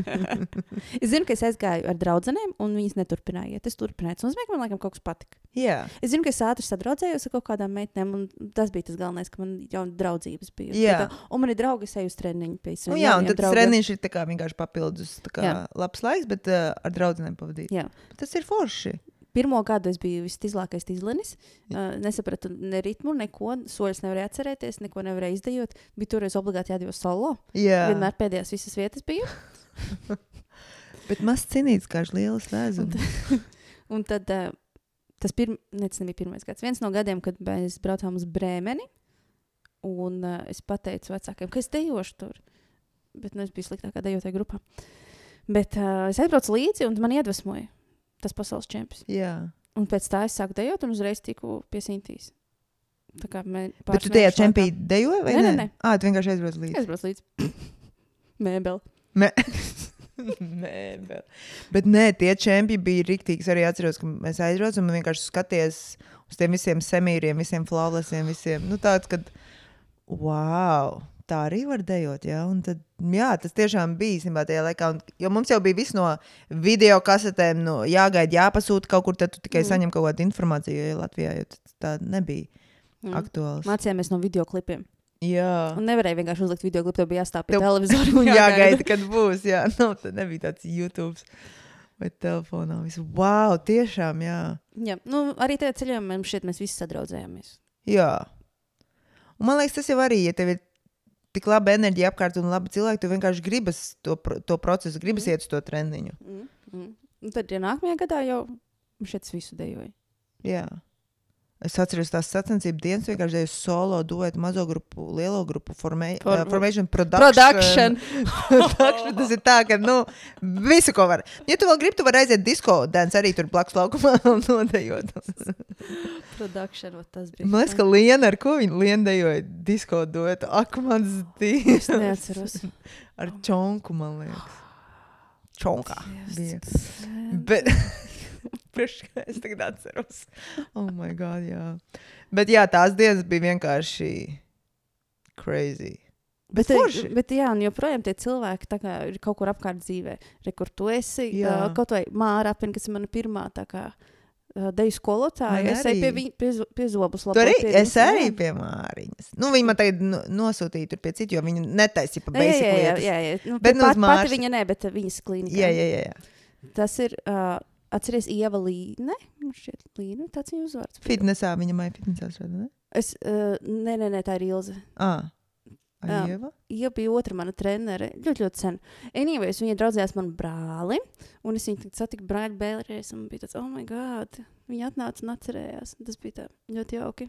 es zinu, ka es aizgāju ar draugiem, un viņas neturpināja. Es turpināju. Tas nozīmē, ka man laikam kaut kas patika. Jā, Es zinu, ka es ātri sadraudzējos ar kaut kādām meitenēm, un tas bija tas galvenais, ka man jau draudzības bija. Jā. Tā, un man ir draugi, es eju uz treniņu pie nu, saviem jā un tad treniņš ir vienkārši papildus. tā Kā labs laiks, bet uh, ar draugiem pavadīt. Jā. Tas ir forši. Pirmo gadu es biju visizlākais izlenis. Uh, nesapratu ne ritmu, neko. Soļus nevarēju atcerēties, neko nevarēju izdejot. Bija toreiz obligāti jādod solo. Jā, Vienmēr pēdējās visas vietas bija. bet maz cinīts, kā lielas vēzums. Un tad uh, tas pirm, ne, tas nebija pirmais gads. Viens no gadiem, kad mēs braucām uz Brēmeni. Un uh, es pateicu vecākiem, ka es dejošu tur. Bet nu, es biju sliktākā dejotāja grupā. Bet uh, es aizbraucu līdzi, un man iedvesmoja tas pasaules čempions. Jā, Un pēc tā es sāku dejot, un uzreiz tiku pie Sintīs. Tā kā mēs. bet tu tajā čempionā dejoji vai Nē, ne? nē, nē. Ah, tu vienkārši aizbrauc līdzi. Es braucu līdzi. Mēbeli. Me... Nē, bet, nē, tie čempioni bija rīktīgi. Es arī atceros, ka mēs aizbraucām un vienkārši skaties uz tiem visiem semīriem, visiem flawlessiem, visiem. Nu, tāds, kad, wow, tā arī var dejot. Ja? Un Tad, jā, tas tiešām bija īstenībā tajā laikā. Un, jo mums jau bija viss no video kasetēm, no jāgaida, jāpasūta kaut kur, tad tu tikai Mm. saņem kaut kādu informāciju. Jo Latvijā jau tā nebija Mm. aktuāls. Mācījāmies no video klipiem. Jā. Un nevarēja vienkārši uzlikt video klipu, tev bija jāstāv pie Tev- televizora. un jāgaida, kad būs. Jā, nu, tad nebija tāds YouTube vai telefonā. Visu. Wow, tiešām, jā. Jā, nu, arī tajā ceļā mums šeit mēs visi sadraudzējāmies. jā. Un man liekas, tas jau arī, ja tev ir tik laba enerģija apkārt un labi cilvēki, tu vienkārši gribas to, to procesu, gribas iet uz to treniņu. Mm. Mm. Un tad, ja nākamajā gadā jau šeit visu dejoju. Jā. Es atceros tās sacensību dienas, vienkārši deju solo, duetu, mazo grupu, lielo grupu, formē, For- uh, formation, production. Production. Production, tas ir tā, ka, nu, visu, ko var. Ja tu vēl gribi, tu vari aiziet disko, dance arī tur blakus laukumā un nodejot. Production, tas bija. Man liekas, ka Liena ar ko viņa Liena dejoja disko duetu. Ak, mans Es dievs. neatceros. Ar čonku, man liekas. Čonkā bija. Tas- Bet, priekš, kā es tagad atceros. Oh, my God, jā. Bet, jā, tās dienas bija vienkārši crazy. Bet, forši. bet, jā, un joprojām tie cilvēki kā ir kaut kur apkārt dzīvē. Re, kur tu esi? Jā. Uh, kaut vai Māra apziņa, kas ir mana pirmā tā kā uh, deju skolotāja. Es eju pie, arī. viņa, pie, pie zobus. Tu arī, es arī pie Māriņas. Nu, viņa man tagad nu- nosūtīja tur pie citu, jo viņa netaisīja pa Jā, jā, basic jā, jā, jā, jā. Nu, Bet bet nu uz pat, Māras- pati viņa ne, bet viņas klīnikā. Jā, jā, jā, jā. Tas ir, uh, atceries, Ieva Līne. Šķiet, Līne, tāds viņa uzvārds. Fitnesā viņa maija fitnesā strādā, ne? Es, uh, nē, nē, nē, tā ir Ilze. Ā, Jā. Aieva? Ieva bija otra mana trenere. Ļoti, ļoti sen. Anyways, viņa draudzējās man brāli. Un es viņu satiku brāli vēlreiz. Un bija tāds, oh, my God. Viņa atnāca un atcerējās. Tas bija tā ļoti jauki.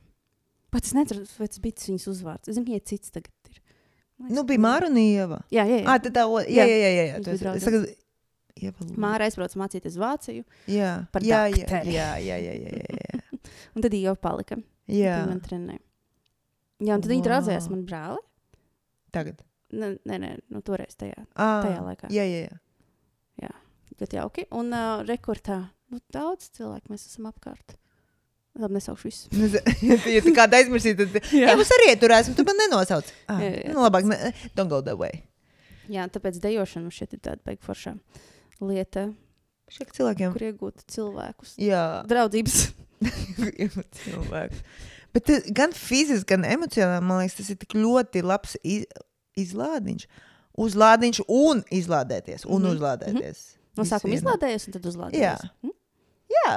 Pat es nezinu, vai tas bija viņas uzvārds. Es zinu, viņai cits tagad ir. Man liekas, Nu, bija Māra un Ieva. Jā, jā, jā. Ā, tad tā, o- jā, Jā. jā, jā, jā. jā. Viņas tu bija esi- Es draudzes. tagad, Ieva. Lūdzu. Māra aizbrauca mācīties Vāciju. Jā, jā, jā, jā, jā, jā, jā, jā, jā. Un tad Ieva palika. jā. Viņa man trenēja. Jā, un tad wow. viņa Wow. draudzējās man brāli. Tagad. Nē, nē, nē nu, toreiz tajā. À, Tajā laikā. Jā, jā, jā. Ļoti jauki. Un uh, rekordā nu, daudz cilvēku mēs esam apkārt. Labi, nesaukšu. Nezinu, Ja tu kādu aizmirsīji, tad. Jā, mums arī tur esmu, tu man nenosauc. Ah, Jā, jā, nu, labāk, ne, don't go that way. Jā, tāpēc dejošana šeit ir tāda beigu forša lieta, Šeit cilvēkiem. kur iegūt cilvēkus. Jā, Draudzības. cilvēku. Bet tas gan fiziski, gan emocionāli, man liekas, tas ir tik ļoti labs iz, izlādiņš. Uzlādiņš un izlādēties. Un Mhm, uzlādēties. No Visu sākuma izlādējies, un tad uzlādējies. Jā. Mm? Jā,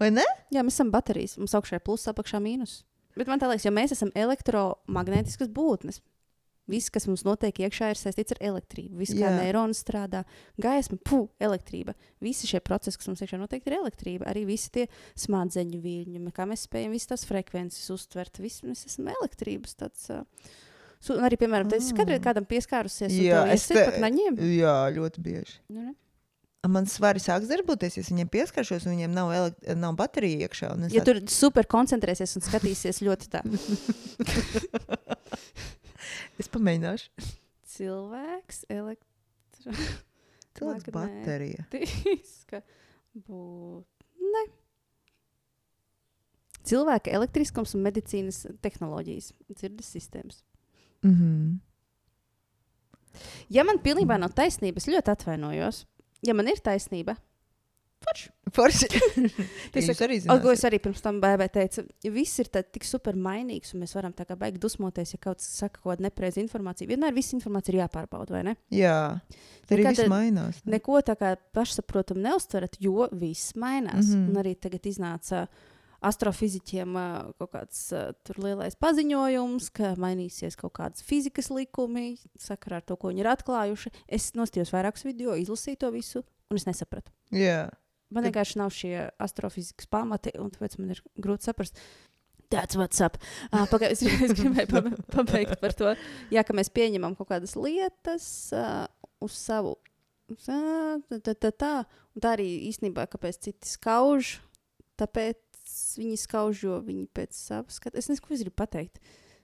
Vai ne? Jā, mēs esam baterijas. Mums augšā ir pluss, apakšā mīnus. Bet man liekas, jo mēs esam elektromagnetiskas būtnes. Viss, kas mums notiek iekšā, ir saistīts ar elektrību. Viss, kā neironi strādā, gaisma, puh, elektrība. Visi šie procesi, kas mums iekšā notiek, ir elektrība. Arī visi tie smadzeņu viļņi, kā mēs spējam visas tās frekvences uztvert. Visi mēs esam elektrības. Tāds, uh, un arī, piemēram, tas ir kādreiz kādam pieskārusies. Jā, es te- ka naņiem. Jā, ļoti bieži. Nu, ne? Man svari sāks darboties, ja viņiem pieskaršos, un viņiem nav, nav baterija iekšā. Ja tā- tur super koncentrēsies un skatīsies ļoti tā. Es pamēģināšu. Cilvēks, Cilvēks Magnē- baterija. elektriska būtne. Cilvēka elektriskums un medicīnas tehnoloģijas, dzirdes sistēmas. Mhm. Ja man pilnībā nav taisnība, es ļoti atvainojos. Ja man ir taisnība, forši. Forši. Tas Jūs arī O, ko es arī pirms tam bērnam teicu, ja viss ir tik super mainīgs, un mēs varam tā kā baigi dusmoties, ja kaut kas saka kaut kādu nepareizu informāciju. Vienmēr viss informācija ir jāpārbauda, vai ne? Jā, tā arī Nekad- viss mainās. ne? Neko tā kā pašsaprotam neuztverat, jo viss mainās. Mm. -hmm. Un arī tagad iznāca astrofiziķiem kaut kāds tur lielais paziņojums, ka mainīsies kaut kādas fizikas likumi sakarā ar to, ko viņi ir atklājuši. Es nostījos vairākus video, izlasīju to visu, un es nesapratu. Jā. Man Tad- vienkārši nav šie astrofizikas pamati, un tāpēc man ir grūti saprast. That's what's up. Uh, Pagaidām, es, es gribēju pabe- pabeigt par to, jā, ka mēs pieņemam kaut kādas lietas uh, uz savu. Tā, tā, tā, tā. Un tā arī īstenībā, kāpēc citi skauž, tāpēc viņi skauž, jo viņi pēc savas skatu. Es nezinu, ko es gribu pateikt.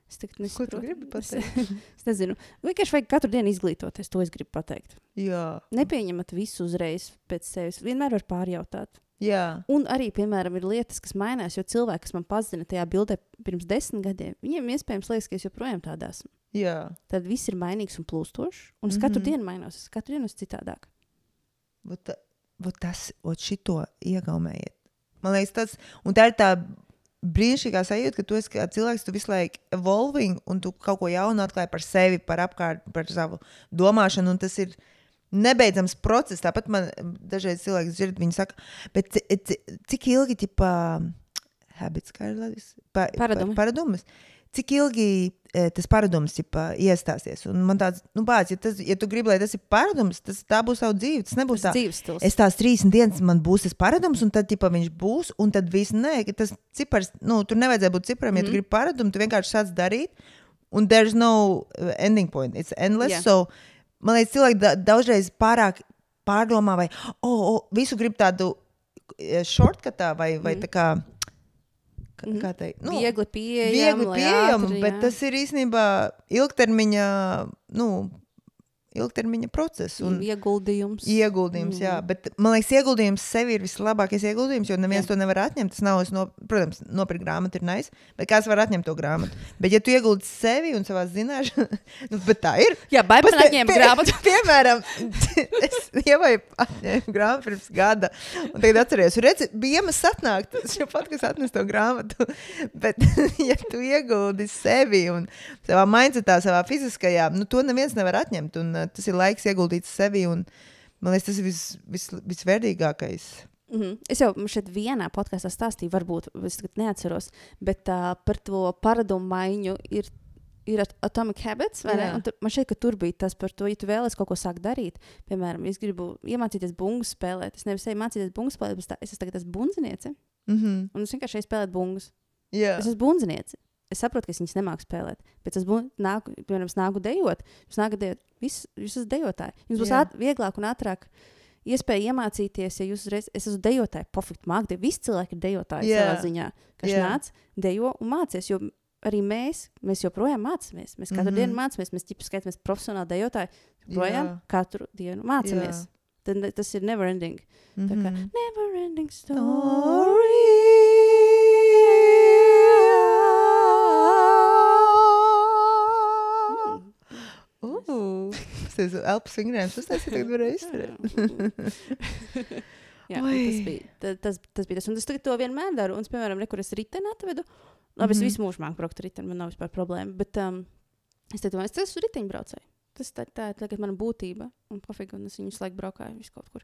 Es tagad Ko tu nesaprotu. gribi Es, pateikt? es nezinu. Vienkārši vajag katru dienu izglītoties, to es gribu pateikt. Jā. Nepieņemat visu uzreiz pēc sevis. Vienmēr var pārjautāt. Jā. Un arī, piemēram, ir lietas, kas mainās, jo cilvēki, kas man pazina tajā bildē pirms desmit gadiem, viņiem iespējams liekas, ka es joprojām tādā esmu. Jā. Tad viss ir mainīgs un plūstošs, un es katru Mhm. dienu mainos, es katru dienu esmu citādāk. Vot, vot tas, ot šito iegaumējiet. Man liekas, tas, un tā ir tā brīnišķīgā sajūta, ka tu esi cilvēks, tu visu laiku evolving, un tu kaut ko jaunu atklāji par sevi, par apkārt, par savu domāšanu, un tas ir nebeidzams process. Tāpat man dažreiz cilvēki dzird, viņi saka, bet ci- ci- cik ilgi, tipā, habits, kā ir latvijas? Pa, Paradumi. Pa, paradumus. Cik ilgi e, tas paradums ķipa, iestāsies? Un man tāds, nu, bāc, ja, tas, ja tu gribi, lai tas ir paradums, tas tā būs savu dzīve. Tas nebūs Tas tā. dzīves stils. Es tās 30 dienas man būs tas paradums, un tad ķipa, viņš būs, un tad viss nē, tas cipars, nu, tur nevajadzēja būt ciparam, mm -hmm. ja tu Mhm. gribi paradumu, tu vienkārši sāc darīt, un there's no uh, ending point. It's endless. Jā. So, man liekas, cilvēki da daudzreiz pārāk pārdomā, vai oh, oh, visu grib tādu eh, shortcutā, vai, vai Mhm. tā kā, kā, Mhm. teikt, nu, viegli pieejami. viegli pieejama, bet jā. tas ir īstenībā ilgtermiņa, nu, ilgtermiņa process. Un, ieguldījums. Ieguldījums, mm. jā, bet man liekas, ieguldījums sev ir vislabākais ieguldījums, jo neviens Jā. to nevar atņemt. Tas nav, no, protams, nopirkt grāmatu ir nice, bet kāds var atņemt to grāmatu? Bet, ja tu ieguldi sevi un savā zināšanā, nu, bet tā ir. Jā, baigi man atņēma grāmatu. Piemēram, es jau atņēmu grāmatu pirms gada, un tagad atceros, redzi, bija iemesls atnākt, šo podkāstu atnest to grāmatu. Bet, ja tu ieguldi sevi un savā mindsetā, savā fiziskajā, nu, to neviens nevar atņemt. Un, tas ir laiks ieguldīts sevi, un man liekas, tas ir vis, vis, visvērtīgākais. Mm -hmm. Es jau šeit vienā podkāstā stāstīju, varbūt es tagad neatceros, bet uh, par to paradumu maiņu ir. Ir at- Atomic Habits, vai ne? Tur, man šķiet, ka tur bija tas par to, ja tu vēlēsies kaut ko sākt darīt. Piemēram, es gribu iemācīties bungas spēlēt. Es nevis eju mācīties bungas spēlēt, bet tā- es esmu tagad esmu bundziniece. Mm -hmm. Un es vienkārši eju spēlēt bungas. Jā, Es esmu bundziniece. Es saprotu, ka es viņas nemāku spēlēt. Bet es bu- nāku, piemēram, nāku dejot. Jūs nākat dejot. Vis, jūs esat dejotāji. Jums būs Jā. āt, vieglāk un ātrāk iespēja iemācīties, ja jūs uzreiz, es esmu dejotāji, pofīgi mākslinieki. Visi cilvēki ir dejotāji Jā. savā ziņā. Kas Jā. nāc, dejo un mācies. Jo arī mēs, mēs joprojām mācāmies. Mēs katru mm Mhm. -hmm. dienu mācāmies. Mēs ķipa skaitāmies profesionāli dejotāji. Joprojām Jā. katru dienu mācāmies. Tad, tas ir never ending. mm Tā kā -hmm. never ending story. Tas ir elpas vingrējums. Tas tas tagad varēja izturēt. Jā, tas bija ta- tas. Tas bija tas. Un es to vienmēr daru. Un, es, piemēram, re, kur es riteni atvedu. Labi, es Mhm. visu mūžu māku braukt ar riteni, man nav vispār problēma. Bet um, es te domāju, es esmu riteņbraucēji. Tas tā, tā ir tagad mana būtība. Un pofīgi, un es viņu visu laiku braukāju vis kaut kur.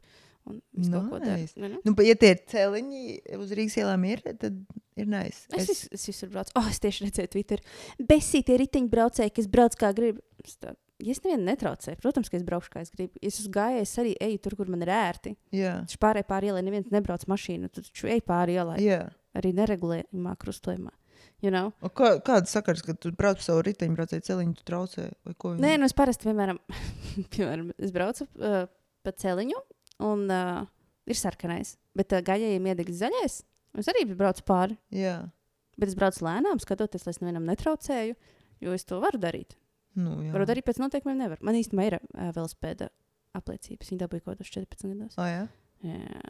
Un visu kaut ko. Nice. Vai ne? Nu, bet, ja tie ir celiņi uz Rīgas ielām, ir, tad ir nice. Es, es, es visur braucu. Oh, es tieši redzēju, Twitter. Besītie riteņbraucēji, kas brauc kā grib. Es, tā, ja es nevienu netraucēju, protams, ka es braukšu kā es gribu. Ja es esmu gājējis, arī eju tur, kur man ir ērti. Jā, Viņš pārējai pāri ielai, neviens nebrauc mašīnu. Tu taču ej pāri ielai. jā. Arī neregulējumā krustojumā. You know? O Kā, kāda sakars, ka tu brauc pa savu riteņbraucēju celiņu, tu traucē? viņi- Nē, nu es parasti, piemēram, piemēram es braucu uh, pa celiņu, un uh, ir sarkanais, bet uh, gājējiem iedeg zaļais. Es arī braucu pāri, Jā, bet es braucu lēnām, skatoties, lai es nevienam netraucēju, jo es to varu darīt. Nu, jā. Varu darīt pēc noteikumiem, nevar. Man īstenībā ir uh, velospēda apliecības. Viņa dabūja kaut kādos 14 gados. O, jā. Jā.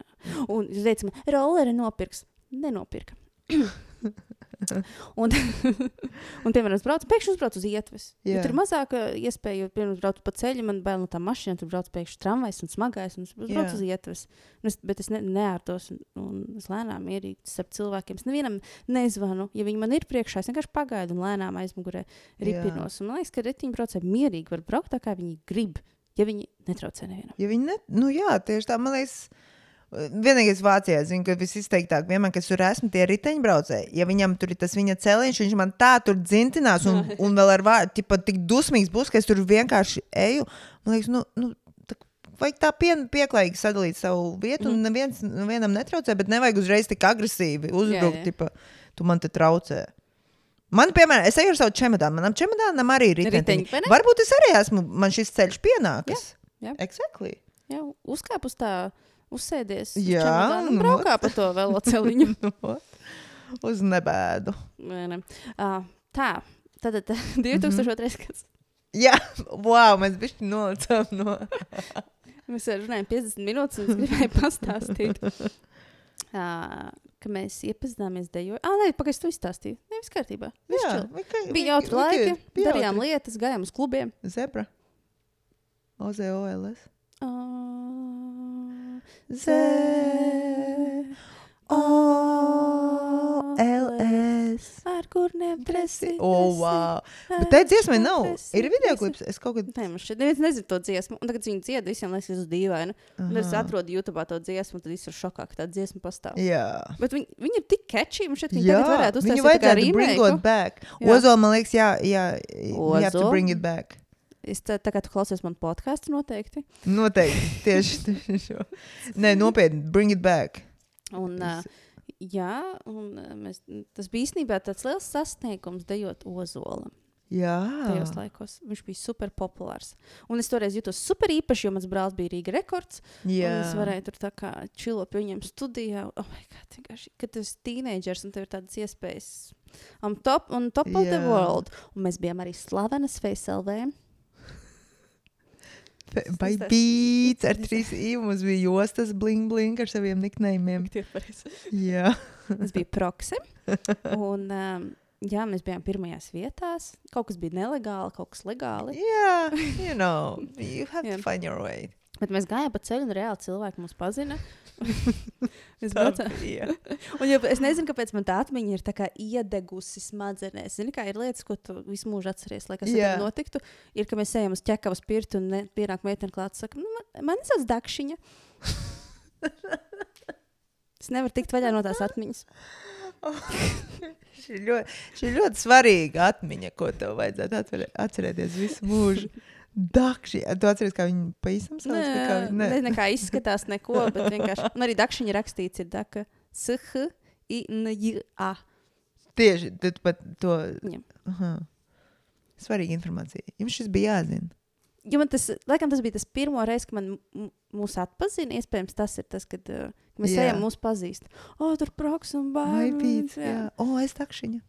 Un jūs teicat, man rolleri nopirks. Nenopirka. un, un, piemēram, es braucu, pēkšņi uzbraucu uz ietves. Ja Jā. tur ir mazāk ā, iespēju, piemēram, braukt pa ceļu, man bail no tā mašīna, tur brauc pēkšņi tramvajs un smagais, un es braucu uz ietves. Un es, bet es ne, neārtos, un, un es lēnām ierīku starp cilvēkiem. Es nevienam nezvanu, ja viņi man ir priekšā, es vienkārši pagaidu un lēnām aizmugurē ripinos. Un man liekas, ka retiņbraucēji mierīgi var braukt tā, kā viņi grib, ja viņi netraucē nevienam. Ja viņi ne, nu jā, tieši tā, man liekas, vienīgais Vācijā, zinu, ka visizteiktāk, vienmēr, kas tur esmu, tie riteņbraucēji. Ja viņam tur ir tas viņa celiņš, viņš man tā tur dzintinās, un, un vēl ar vārdu, tik dusmīgs būs, ka es tur vienkārši eju. Man liekas, nu, nu tā, vajag tā pien, pieklājīgi sadalīt savu vietu, un neviens nevienam netraucē, bet nevajag uzreiz tik agresīvi uzbrukt, jā. tipa, tu man te traucē. Man, piemēram, es eju ar savu čemodānu. Manam čemodānam arī ir Riteņi? Varbūt es arī esmu, man šis ceļš pienākas. jā. Exactly. Jā, uzkāp uz tā, uzsēdies. uz Jā, nu, braukā pa to vēl celiņu. Nu, Uz nebēdu. Vai ne? uh, tā, tad tā, 2002. gads. Jā, wow, mēs bijām nolicām no. Mēs runājam 50 minūtes, un es gribēju pastāstīt, uh, ka mēs iepazināmies dejo. Ah, nē, pagaidi, tu izstāstīji. Nē, viss kārtībā. Viss Jā, vika- Bija jautri laiki, bija darījām jautri. lietas, gājām uz klubiem. Zebra. OZOLS. Uh, Z. O. L. S. Ar kurniem dresi. O, wow. Bet tā dziesma nav. Ir video klips. Es kaut kad. Nē, man šķiet, neviens nezina to dziesmu. Un tagad viņi dzied, visiem liekas, tas ir dīvaini. Un es atrodu YouTube to dziesmu, tad viss ir šokā, ka tā dziesma pastāv. Jā. Bet viņi, viņi ir tik catchy, man ka viņi Jā, tagad varētu viņu uztaisīt kā vajadzētu bring it back. Ozola, man liekas, jā, jā. You have to bring it back. Es tā, tā kā tu klausies man podkāstu noteikti. Noteikti. Tieši, šo. Nē, nopietni. Bring it back. Un, uh, jā, un mēs, tas bija īstenībā tāds liels sasniegums dejot ozolam. Jā. Tajos laikos viņš bija super populārs. Un es toreiz jutos super īpaši, jo mans brālis bija Rīga rekords. Jā. Un es varēju tur tā kā čilo pie viņiem studijā. Oh, my God, kad tu esi teenagers un tev ir tādas iespējas. On top, on top of the world. Un mēs bijām arī slavenas FaceLV. Vai beats ar trīs īmu mums bija jostas bling bling ar saviem niknējumiem. Jā. Tas bija proksi. Un, um, jā, mēs bijām pirmajās vietās. Kaut kas bija nelegāli, kaut kas legāli. Jā, you know, you have Jā. to find your way. Bet mēs gājām pa ceļu, un reāli cilvēki mūs pazina. Bija. Un, ja, es nezinu, kāpēc man tā atmiņa ir tā iedegusi smadzenēs. Zini, kā ir lietas, ko tu visu mūžu atceries, lai kas tevi notiktu. Ir, ka mēs ejam uz ķekavas pirti un ne- pienāk meitene klāt, saka, nu, man, man sauc Dakšiņa. es nevaru tikt vaļā no tās atmiņas. Šī ir ļoti, šī ir ļoti svarīga atmiņa, ko tev vajadzētu atcerē, atcerēties visu mūžu. Dakši, tu atceries, kā viņi pa īstam sauc? vai kā Nē, ne, kā izskatās, neko, bet vienkārši. Un arī Dakšiņa rakstīts ir Daka. SH, I, N, J, A. Tieši, tad pat to. Jā. Aha. Svarīga informācija. Jums šis bija jāzina. Jo man tas, laikam, tas bija tas pirmo reizi, kad man mūs atpazina. Iespējams, tas ir tas, kad uh, mēs Jā. ejam, mūsu pazīst. O, tur proks un bija? Jā, o, es takšiņa.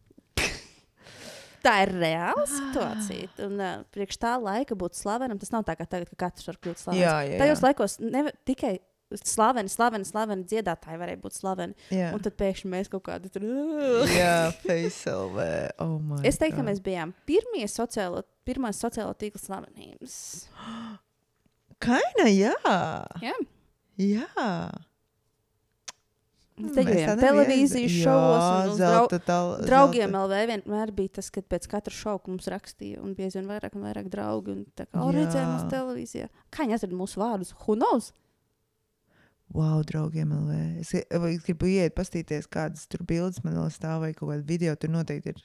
Tā ir reāla situācija. Un uh, priekš tā laika būt slavenam, tas nav tā kā tagad, ka katrs var kļūt slavens. Jā, jā, Tajos laikos neva, tikai slaveni, slaveni, slaveni dziedātāji varēja būt slaveni. Jā, Un tad pēkšņi mēs kaut kādi tur. jā FaceLV. Oh my Es teiktu, ka God. mēs bijām pirmie sociālo, pirmās sociālo tīkla slavenības. Kaina, jā. Jā, Jā. Mēs Dejojam tā televīzijas šovos. Jā, zelta tal- Draugiem zelta- LV vienmēr bija tas, ka pēc katra šova ka mums rakstīja, un bieži vien vairāk un vairāk draugi. Un tā kā, redzēja mūsu televīzijā. Kā viņi atrada mūsu vārdus? Who knows? Wow, draugiem LV. Es, es gribu iet, paskatīties, kādas tur bildes man vēl stāv vai kaut kāda video. Tur noteikti ir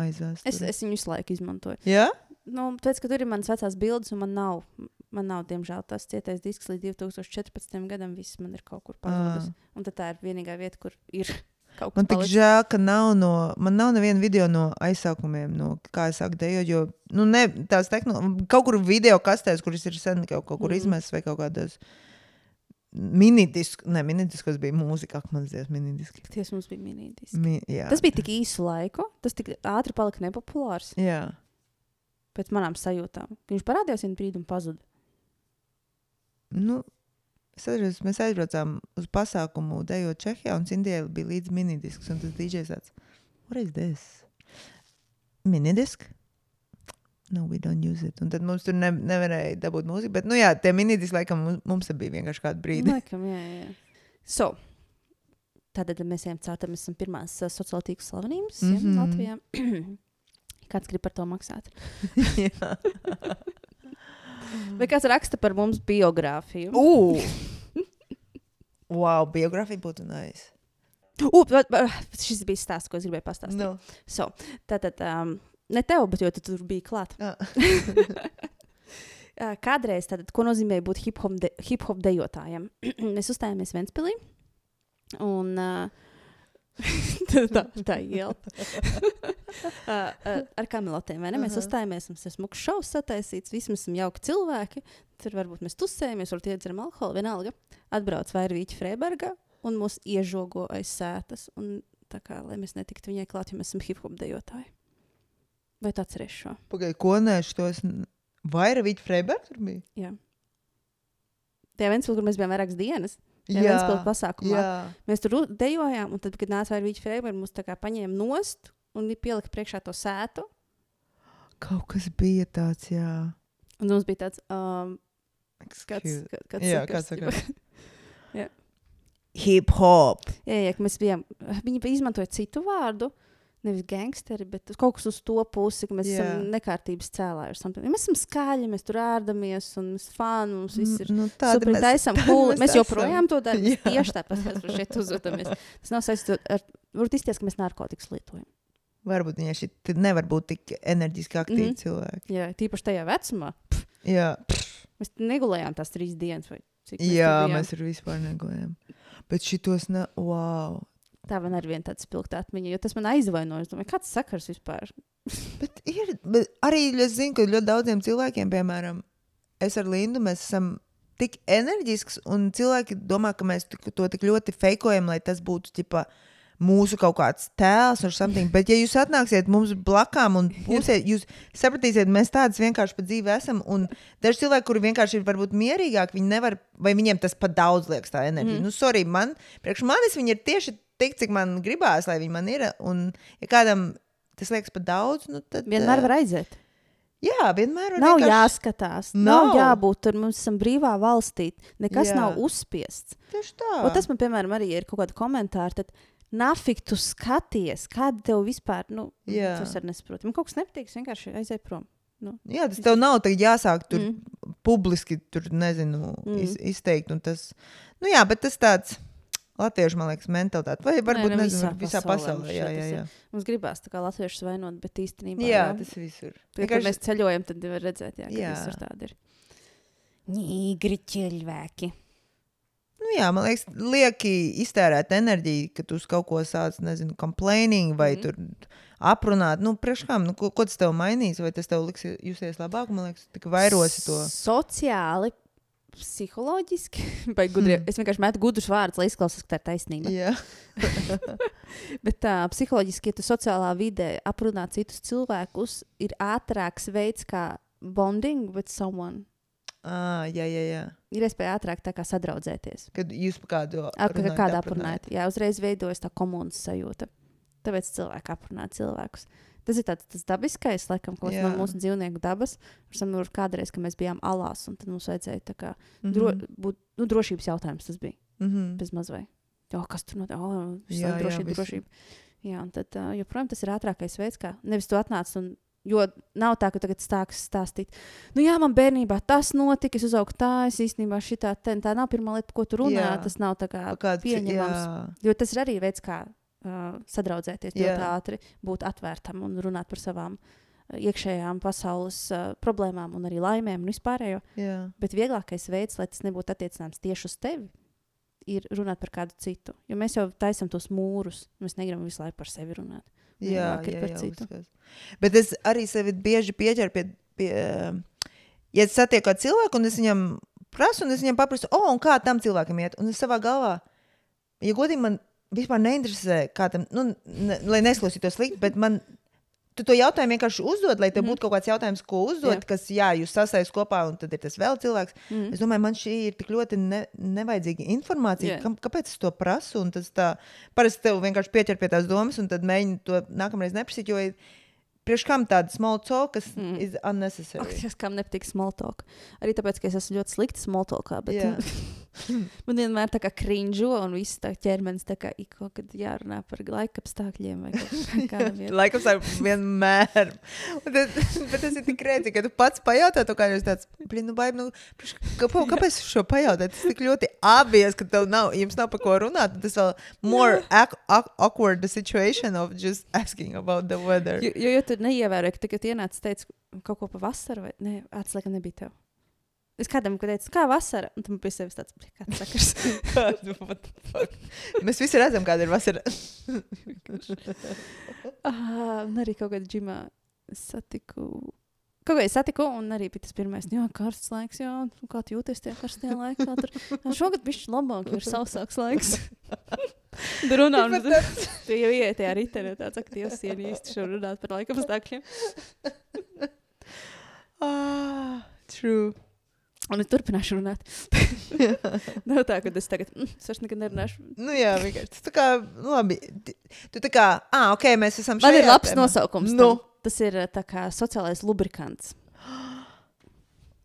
aizvēsts. Es, es viņu visu laiku izmantoju. Jā? Nu, tāpēc, ka tur ir manas vecās bildes, un man nav, man nav diemžēl, tas cietais disks līdz 2014. gadam. Viss man ir kaut kur pazudis. Un tā ir vienīgā vieta, kur ir Man tik palicis. žēl, ka nav no, man nav neviena video no aizsākumiem, no kā es sāku dejot. Jo, nu, ne, tās tehnoloģijas, kaut kur video kastēs, kuras ir sen kaut, kaut kur mm. izmests vai kaut kādas minidiskus, ne minidiskus, bija mūzika, ak, man zināms, minidiski. Ties mums bija minītis. Mi, jā. Tas bija tik īsu laiku, tas tik ātri palika nepopulārs Jā. pēc manām sajūtām. Viņš parādījās vienu brīdi un pazuda. Nu, es atceros, mēs aizbraucām uz pasākumu dejot Čehijā, un Cindijai bija līdzi minidisks, un tas DJs tāds, what is this? Minidisk? No, we don't use it. Un tad mums tur ne, nevarēja dabūt mūziku, bet, nu jā, tie minidiski laikam mums, mums bija vienkārši kādu brīdi. Laikam, jā, jā. So, Tātad mēs ejam caur tam, esam pirmās uh, sociālā tīkla slavenības mm Mhm. -hmm. Latvijā. Kāds grib par to maksāt? Jā. Vai kāds raksta par mums biogrāfiju? Ugh! wow, biogrāfija būtu nice. U, bet, bet, šis bija stāsts, ko es gribēju pastāstīt. No. So, tātad, um, ne tev, bet jo tu tur biji klāt. Ah. Uh, Kādreiz, tātad, ko nozīmē būt hip hop, de, hip dejotājam? mēs uzstājāmies Ventspīlī. Un uh, tā, tā ir iela. uh, uh, ar kamelotiem, vai ne? Mēs Aha. uzstājāmies, mums ir smuks šovs sataisīts, visi mēs esam jauki cilvēki. Tur varbūt mēs tusējamies, varbūt iedzeram alkoholu, vienalga. Atbrauc Vairvīķa Freiberga un mūs iežogo aiz sētas. Un, tā kā, lai mēs netiktu viņai klāt, jo mēs esam hip hop dejotāji. Vai tu atceries šo? Pagaidiet, ko nē, šitos vairāk viņa Freiberga tur bija? Jā. Tajā Ventspīlī, kur mēs bijām vairākas dienas, tajā Ventspīlī pasākumā. jā. Mēs tur dejojām, un tad, kad nāca Vairvīķa Freiberga, mums tā kā paņēma nost un pielika priekšā to sētu. Kaut kas bija tāds, jā. Un mums bija tāds, um, kāds, kāds Jā, sakars, kāds sakars? Hip hop. Jā, jā, mēs bijām, viņi izmantoja citu vārdu. Nevis gangsteri, bet kaut kas uz to pusi, ka mēs Jā. esam nekārtības cēlāji. something. Mēs esam skaļi, mēs tur ārdamies, un mēs fani, mums viss ir Nu, tādi Super, mēs- taisam tādi cool. mēs Mēs joprojām to darām. Jā. tieši tāpat mēs šeit uzvedamies. Tas nav saistīts ar, varbūt izties, ka mēs narkotikas lietojam. Varbūt viņi šeit nevar būt tik enerģiski aktīvi mm. -hmm. cilvēki. Jā, tīpaši tajā vecumā. Jā, Mēs negulējām tās trīs dienas vai cik. mēs jā mēs tur vispār negulējām. Bet šitos, ne, wow. Tā man arī viena tāda spilgta atmiņa, jo tas man aizvainoja. Es domāju, kāds sakars vispār? Bet ir, bet arī es zinu, ka ļoti daudziem cilvēkiem, piemēram, es ar Lindu, mēs esam tik enerģisks, un cilvēki domā, ka mēs to tik ļoti fejkojam, lai tas būtu ģipa, mūsu kaut kāds tēls vai something. Bet, ja jūs atnāksiet mums blakām un būsiet, jūs sapratīsiet, mēs tādas vienkārši pa dzīvi esam. Un daži cilvēki, kuri vienkārši ir varbūt mierīgāki, viņi nevar, vai viņiem tas pat daudz liekas, tā enerģija. Mm. Nu, sorry, man, priekš manis viņi ir tieši tik, cik man gribās, lai viņi man ir. Un, ja kādam tas liekas par daudz, nu, tad. Vienmēr eh, var aiziet. Jā, vienmēr var Nav vienkārši- jāskatās, nav, nav jābūt tur. Mums esam brīvā valstī. Nekas Jā. nav uzspiests. Tieši tā. O, tas man, piemēram, arī ir kaut kāda komentāra. Tad, Nafik, tu skaties, kāda tev vispār, nu, Jā. tas arī nesaprotu. Man kaut kas nepatīk, vienkārši aizēju prom. Jā, tas tev nav jāsāk tur mm. Publiski, tur nezinu, mm. Iz, izteikt. un Tas, nu jā, bet tas tāds latviešu, man liekas, mentalitāte. Vai varbūt ne ne, visā nezinu, visā pasaulē pasaulē. Jā, jā, jā. Mums gribās tā kā latviešus vainot, bet īstenībā. jā tas visur. Tad, kad mēs ceļojam, tad var redzēt, jā, ka Jā. visur tādi ir. Nīgri cilvēki. Nu, jā, man liekas, lieki iztērēt enerģiju, ka tu uz kaut ko sāc, nezinu, complaining vai mm. Tur aprunāt. Nu, priekš kam, nu, ko, ko tas tev mainīs, vai tas tev liks justies labāk, man liekas, tikai vairosi to. Sociāli, psiholoģiski, vai gudri. Hmm. Mm. Es vienkārši metu gudrus vārdus, lai izklausās, ka tā ir taisnība. Jā, Bet tā, psiholoģiski, ja tu sociālā vidē aprunā citus cilvēkus, ir ātrāks veids, kā bonding with someone. à, jā, jā, jā. Ir iespēja ātrāk sadraudzēties. Kad jūs par kādu Ar kā runājat, kādā aprunājat. aprunājat. Jā, uzreiz veidojas tā komunas sajūta. Tāpēc cilvēki aprunā cilvēkus. Tas ir tāds tas dabiskais, laikam, ko no Jā. mūsu dzīvnieku dabas. Esam tur kādreiz, kad mēs bijām alās, un tad mums vajadzēja tā kā Mhm. dro, būt nu, drošības jautājums. Tas bija Mhm. bez mazvai. oh, kas tur notiek, oh, Jā, jā, drošība, visi. drošība. Jā, un tad, uh, joprojām tas ir ātrākais veids, kā nevis tu atnāc un. Jo nav tā, ka tagad stāks stāstīt, nu, jā, man bērnībā tas notika, es uzaugu tā, es īstenībā šitā, te, tā nav pirmā lieta, ko tu runā. Jā. Tas nav tā kā Kāds, pieņemams. jā, Jo tas ir arī veids, kā uh, sadraudzēties Jā. ļoti ātri, būt atvērtam un runāt par savām iekšējām pasaules uh, problēmām un arī laimēm un vispārējo. jā. Bet vieglākais veids, lai tas nebūtu attiecināms tieši uz tevi, ir runāt par kādu citu. Jo mēs jau taisām tos mūrus. Mēs negribam visu laiku par sevi runāt. Jā, jā, par jā, citu. Bet es arī sevi bieži pieķeru pie, pie ja es satieku kādu cilvēku, un es viņam prasu, un es viņam paprasu, oh, un kā tam cilvēkam iet. Un es savā galvā, ja godīgi man vispār neinteresē, kā tam, nu, ne, lai nesklausītos slikti, bet man. Tu to jautājumu vienkārši uzdod, lai tev Mhm. būtu kaut kāds jautājums, ko uzdot, Jā. kas, jā, jūs sasaistāt kopā, un tad ir tas vēl cilvēks. Mm. Es domāju, man šī ir tik ļoti ne, nevajadzīga informācija. Jā. Kam, kāpēc es to prasu? Un Tas tā, parasti tev vienkārši pieķer pie tās domas, un tad mēģini to nākamreiz neprasīt. Jo priekš kam tāda small talk, kas Mm. mm. ir unnecessary. Ak, es kam nepatīk smalltalk. Arī tāpēc, ka es esmu ļoti slikta smalltalkā. Bet Jā. man vienmēr tā kā krinžo un viss tā ķermenis tā kā ik kaut kad jārunā par laika apstākļiem vai. Laikam tā vienmēr. Tad, bet tas ir tik rēcīgi, ka tu pats pajautā to, kā jūs tāds, blin, nu, baigi, nu, kāpēc, kāpēc šo pajautāt? Tas tik ļoti obvious, ka tev nav, jums nav par ko runāt. un Tas vēl more ac- awkward the situation of just asking about the weather. Jo, jo, jo tu neievēroji, ka tagad ienāca teica kaut ko par vasaru, vai ne? Atslēga nebija tev. Es kādam teicu, kā vasara, un tam pie sevis tāds - kāds sakars. Kādu, fuck? Mēs visi redzam, kāda ir vasara. ah, un arī kaut kādā džimā satiku. Kaut kā es satiku, un arī bija tas pirmais, nu, jā, karsts laiks, jā, kā tu jūties tajā karstajā laikā. Tur "Jā, šogad bija labāk, jo ir sausāks laiks. Tur runā, un tu jau iet tajā ritenē, tāds aktīvs, ja īsti šo runāt par laika apstākļiem. ah, true. Un es turpināšu runāt. Nav tā, ka es tagad, mm, es vairs nekad nerunāšu. Nu, jā, vienkārši. Tas tā kā, labi. Tu tā kā, ah, ok, mēs esam Man šajā ir labs tēmā. nosaukums. Nu. tam. Tas ir eh, tā kā sociālais lubrikants.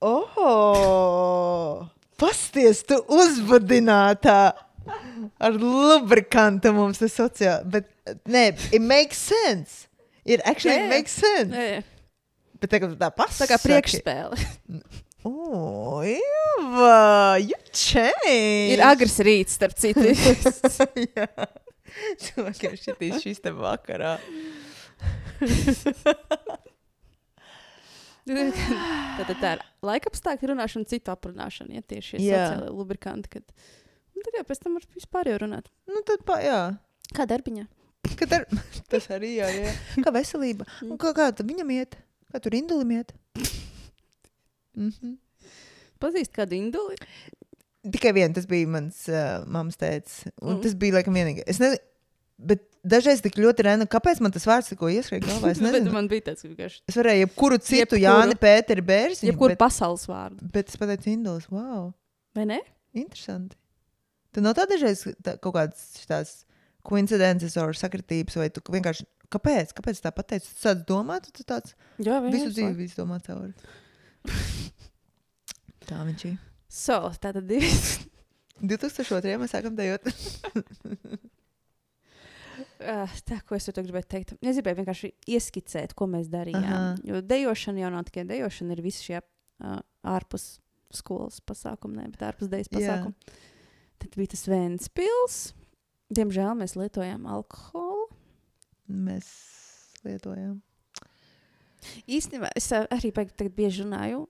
Oh! Pasties, tu uzvadinātā ar lubrikantu mums ir sociāli. Bet, nē, it makes sense. It actually Jā, jā. makes sense. Jā, jā. Bet tagad tā pasaka. Tā kā priekšspēle. Oh, Ieva, you change. ir agrs rīts, starp citu. Jā. Cilvēkiem šitīs šis te vakarā. Tad tā ir laika apstākļu runāšana, citu aprunāšana. Ja tieši šie Jā. sociālai lubrikanti. Kad... Un tad jau pēc tam var vispār jau runāt. Nu, tad, pa, jā. Kā darbiņā? Kad ar... Tas arī jā, jā. Kā veselība. Un kā, kā viņam iet? Kā tur indulim iet? Mm -hmm. Pazīst kādu induli? Tikai viens, tas bija mans uh, mammas tēvs. Un Mm. tas bija laikam vienīgais. Es nezinu, bet dažreiz tik ļoti rēnu, kāpēc man tas vārds tikko ieskrēja galvā. Es Bet nezinu. man bija tāds vienkārši. Es varēju jebkuru citu, Jebkuru. Jāni, Pēteri, Bērziņu. Jebkur bet, pasaules vārdu. bet es pateicu indulis. Wow, Vai ne? interesanti. Tad nav tā dažreiz tā, kaut kādas tās koincidences vai sakritības, vai tu vienkārši. Kāpēc? Kāpēc tā pateici? Tu sāc domāt, tu tāds Jā, visu visu dzīvi visu domā cauri. Tā viņš ir. So, tā tad ir. 2002. mēs sākam dejot. Uh, tā, ko es tev gribēju teikt. Es gribēju vienkārši ieskicēt, ko mēs darījām. Aha. Jo dejošana jau nav tikai dejošana, ir visi šie uh, ārpus skolas pasākumi, ne, bet ārpus dejas Jā. pasākumi. Tad bija tas viens pils. Diemžēl mēs lietojām alkoholu. Mēs lietojam. Īstenībā es ā, arī tagad bieži runāju.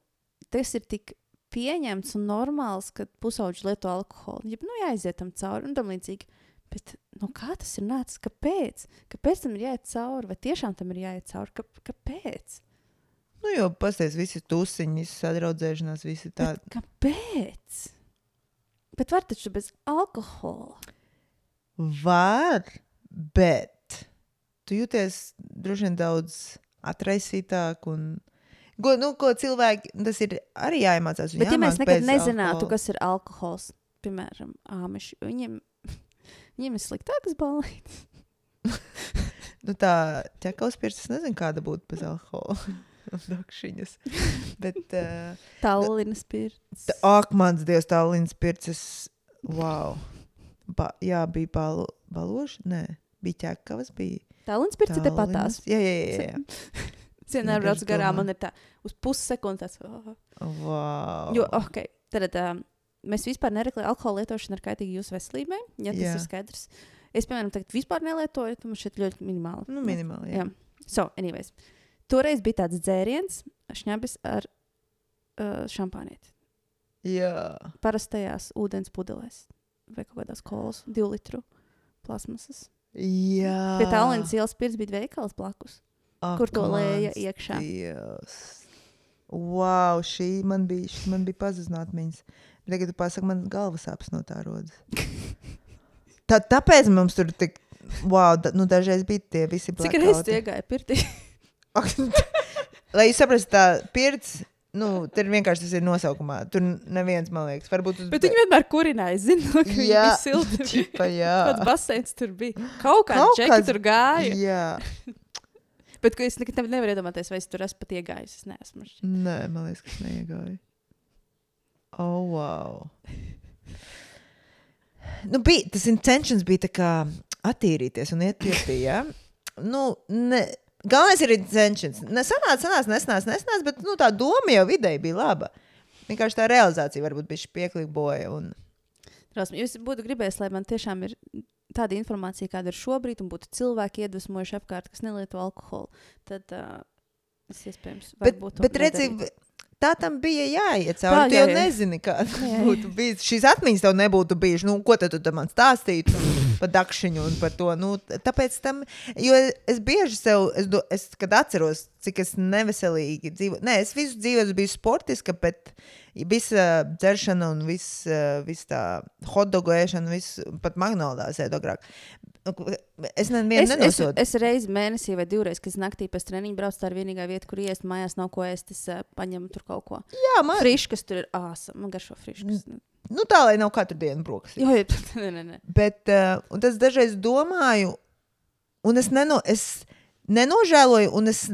Tas ir tik pieņemts un normāls, ka pusauģi lieto alkoholu. Ja, nu, jāiziet tam cauri un tam līdzīgi. Bet no kā tas ir nācis? Kāpēc? Kāpēc tam ir jāiet cauri? Vai tiešām tam ir jāiet cauri? Kā, kāpēc? Nu, jo pasties visi tusiņi, visi sadraudzēšanās, visi tādi. Kāpēc? Bet var taču bez alkohola. Var, bet tu jūties droši vien daudz atraisītāk un. Ko, nu, ko cilvēki, tas ir arī jāiemācās. Bet ja mēs nekad nezinātu, alkohola. kas ir alkohols, piemēram, āmeši, viņiem, viņiem ir sliktākas balītes. Nu, tā ķekavas pirts, es nezinu, kāda būtu bez alkohola. Dakšiņas. Bet, uh, Tallinas pirts. ak, mans dievs, tā līnijas pirts, es, wow. Ba, jā, bija balo, baloši. Nē, bija ķekavas. Bija Tālrunis pirts te patās. Tallinas. Jā, jā, jā. jā. Cienā brauc Vienkārši garām, man ir tā uz pussekundes. Oh. Wow. Jo, ok, tad um, mēs vispār nereklamējam, alkohola lietošana ir kaitīga jūsu veselībai. Ja tas Jā. ir skaidrs. Es, piemēram, tagad vispār nelietoju, tad man šķiet ļoti minimāli. Nu, minimāli. Jā. Jā. So, anyways. Toreiz bija tāds dzēriens, šņabis ar uh, šampānieti. jā. Parastajās ūdens pudelēs vai kaut kādās kolas, divu litru plasmasas. Jā. Pie tālruņa ielas pirts bija veikals blakus, Ak, kur to lēja iekšā. Dievs. Wow, šī man bija, šī man bija pazudināta atmiņas. Bet Tagad tu pasaki, man galvas sāpes no tā rodas. Tā, tāpēc mums tur tik, wow, da, nu dažreiz bija tie visi Cik reizes iegāji pirtī? Lai jūs saprastu, tā pirts, nu, tur vienkārši tas ir nosaukumā. Tur neviens, man liekas, varbūt uz Bet viņi vienmēr kurināja, zinu, ka viņi bija silti. Čipa, jā. Kāds baseins tur bija. Kaut Kaut čeka kāds- tur gāja. Jā. Bet es nekad nevaru iedomāties, vai es tur esmu pat iegājis. Es neesmu. šķiet. Nē, man liekas, ka es neiegāju. Oh, wow. Nu, bija, tas intentions bija tā kā attīrīties un iet pirtī. Ja? Nu, ne, galvenais ir intentions. Nesanāca, sanāca, nesanāca, nesanāca, bet nu, tā doma jau vidēji bija laba. Vienkārši tā realizācija varbūt bija piekliboja. Un... Drausmi, Jūs būtu gribējis, lai man tiešām ir tāda informācija, kāda ir šobrīd, un būtu cilvēki iedvesmojuši apkārt, kas nelieto alkoholu. Tad uh, es iespējams. Bet, bet redzi, nedarītu. Tā tam bija jāiet cauri. Tu jau nezini, kāda būtu bijusi. Šīs atmiņas tev nebūtu bijušas. Nu, ko tad tu man stāstītu par dakšiņu un par to? Nu, tāpēc tam, jo es bieži sev, es, es kad atceros, cik es neveselīgi dzīvoju. Nē, es visu dzīvi bijis sportiska, bet visa dzeršana un viss vis tā hotdogu ēšana, viss pat magnolās ēd agrāk. Nu, Es nevienu Es, es, nenosodu. es reizi mēnesī vai divreiz, kad es naktī pēc treniņa braucu, tā ir vienīgā vieta, kur iest mājās, nav ko ēst. Es uh, paņemu tur kaut ko. Jā, man, Frišs, kas tur ir āsa. Man garšo frišs. nu tā, lai nav katru dienu brokastīs. Jo, jā, nē, nē. Bet uh, tas dažreiz domāju, un es, neno, es nenožēloju, un es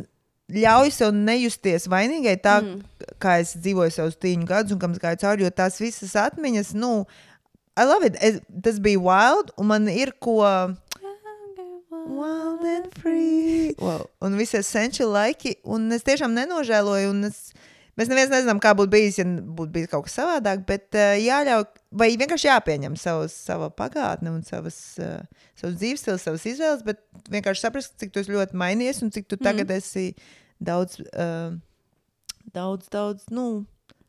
ļauju sev nejusties vainīgai tā, mm. kā es dzīvoju savus tīņu gadus, un kam es gāju cauri, jo tās visas atmiņas, nu, I love it. Es, tas bija wild, un man ir ko. Wild and free. Wow. Un visi essential laiki, un es tiešām nenožēloju. un Es, mēs neviens nezinām, kā būtu bijis, ja būtu bijis kaut kas savādāk, bet uh, jāļauj, vai vienkārši jāpieņem savus, sava pagātne un savas, uh, savas dzīves stils, savas izvēles, bet vienkārši saprast, cik tu ļoti mainījies un cik tu tagad mm. esi daudz, uh, daudz, daudz, nu,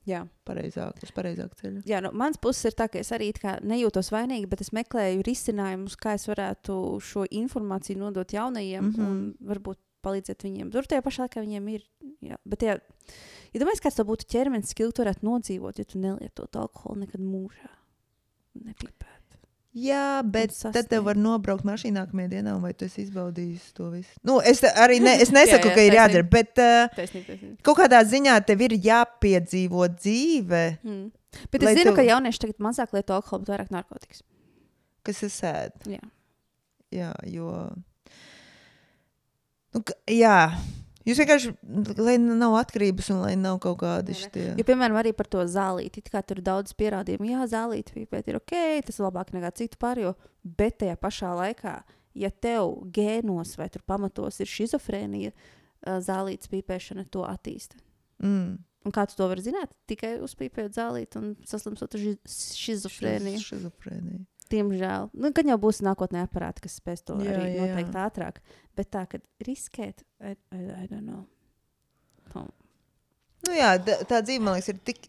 Jā. pareizāk, uz pareizāku ceļu. Jā, no manas puses ir tā, ka es arī nejūtos vainīga, bet es meklēju risinājumus, kā es varētu šo informāciju nodot jaunajiem mm. -hmm. varbūt palīdzēt viņiem. Tur tajā pašā laikā viņiem ir. Jā, bet, ja, ja domājies, kāds tev būtu ķermenis, ka tu varētu nodzīvot, ja tu nelietotu alkoholu nekad mūžā, nepīpēt. Jā, bet tad tev var nobraukt mašīnā nākamajā dienā, vai tu esi izbaudījis to visu? Nu, es arī ne, es nesaku, Jā, jā, ka ir jādara, bet uh, Taisnība, taisnība. kaut kādā ziņā tev ir jāpiedzīvo dzīve, Mm. Bet es zinu, tu- ka jaunieši tagad mazāk lieto alkoholu, bet vairāk narkotikas. kas ir sēd. Jā. Jā, jo. Nu, ka- jā. Jūs vienkārši, lai nav atkarības un lai nav kaut nē. šie. Jo, piemēram, arī par to zālīti. it Kā tur ir daudz pierādījumu, jā, zālīti pīpēt ir ok, tas ir labāk nekā citu pārējo. Bet tajā pašā laikā, ja tev gēnos vai tur pamatos ir schizofrēnija, ā, zālītes pīpēšana to attīsta. Mm. Un kā tu to vari zināt? Tikai uzpīpēt zālīti un saslimstot ar ži- schizofrēniju. Diemžēl. Nu, gan jau būs nākotnē aparāti, kas spēs to Jā, arī jā, jā. noteikt ātrāk. Bet tā, ka riskēt, I, I, I don't know. Oh. Nu jā, tā dzīve, man liekas, ir tik,